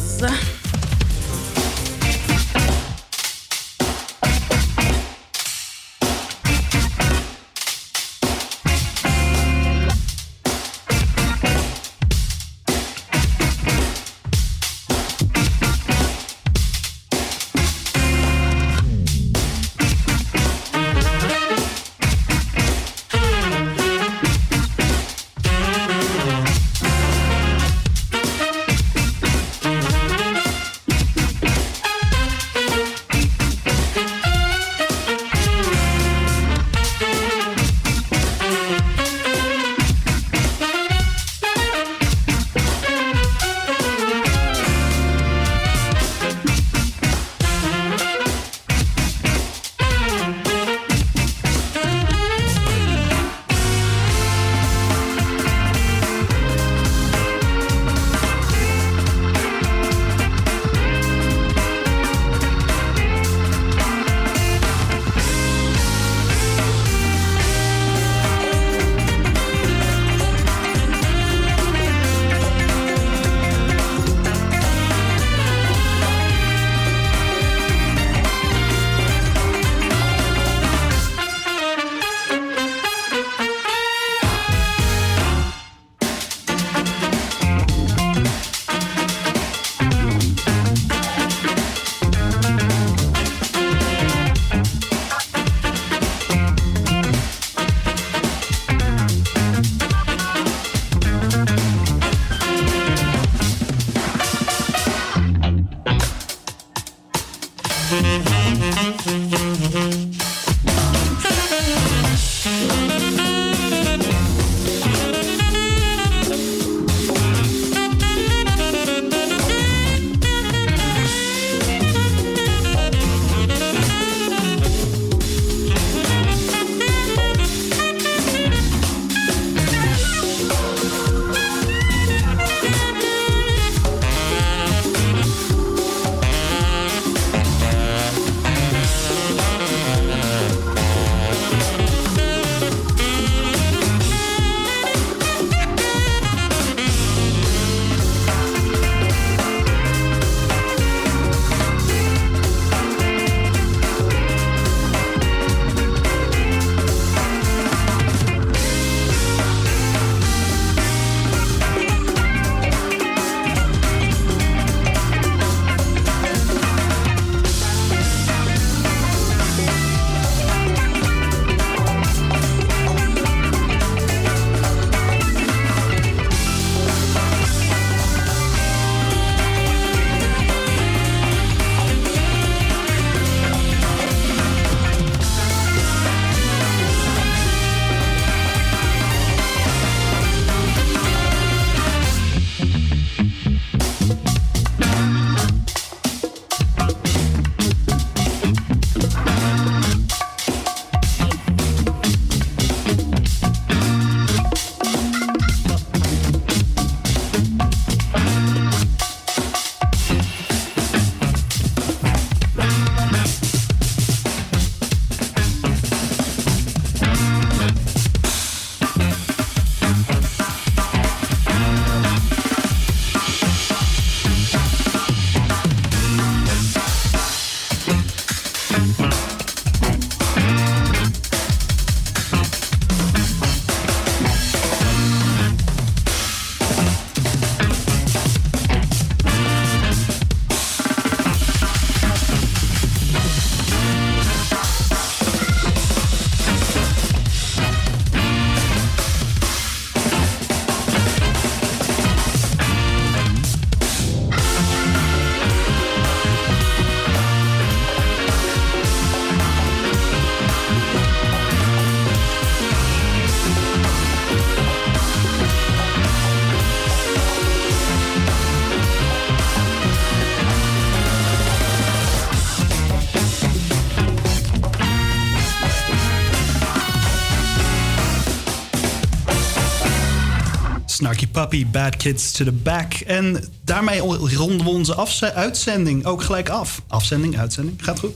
Puppy, Bad Kids to the Back. En daarmee ronden we onze uitzending ook gelijk af. Afzending, uitzending, gaat goed.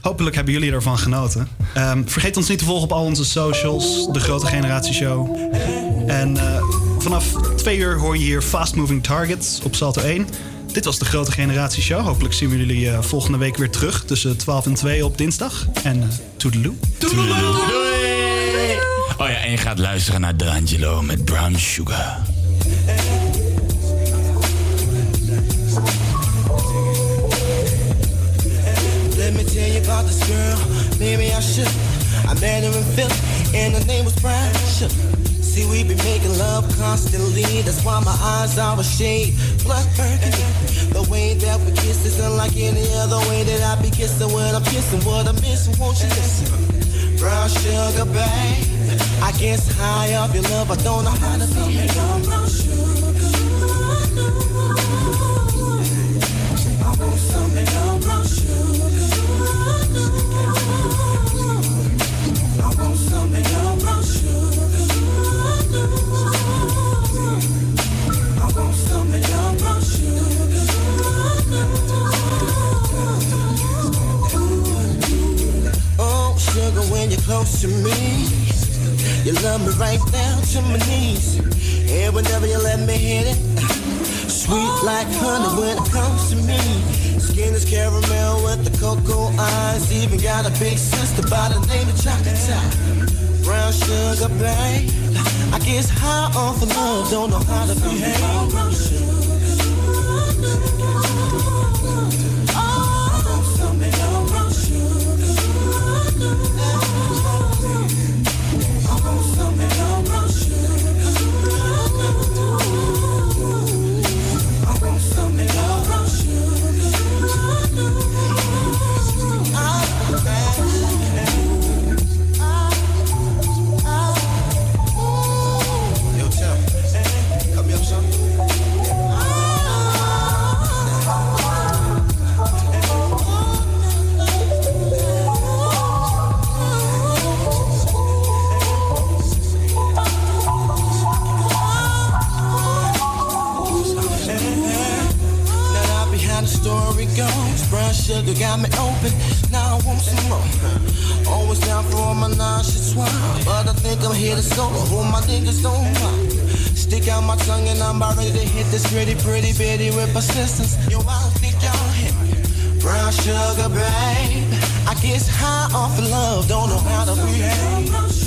Hopelijk hebben jullie ervan genoten. Ehm, vergeet ons niet te volgen op al onze socials, De Grote Generatie Show. En eh, vanaf twee uur hoor je hier Fast Moving Targets op Salto 1. Dit was De Grote Generatie Show. Hopelijk zien we jullie eh, volgende week weer terug tussen 12 en 2 op dinsdag. En uh, toedeloe. Oh ja, en je gaat luisteren naar D'Angelo met Brown Sugar. And her name was Brown Sugar. See, we be making love constantly. That's why my eyes are a shade Plus burgundy. The way that we kiss is unlike any other way that I be kissing when I'm kissing. What I'm missing, won't you listen? Brown sugar, babe. I guess high up your love, I don't know how to behave. Close to me, you love me right down to my knees. And whenever you let me hit it, sweet like honey when it comes to me. Skin is caramel with the cocoa eyes. Even got a big sister by the name of Chocolate. Brown sugar, babe. I guess high off of love, don't know how to behave. Sugar got me open. Now I want some more. Always down for all my nonsense swine, but I think I'm here to solo. Who my niggas don't mind. Stick out my tongue and I'm about ready to hit this pretty, pretty bitty with persistence. Yo, I don't think y'all hit me. Brown sugar, babe. I guess high off of love, don't know how to behave.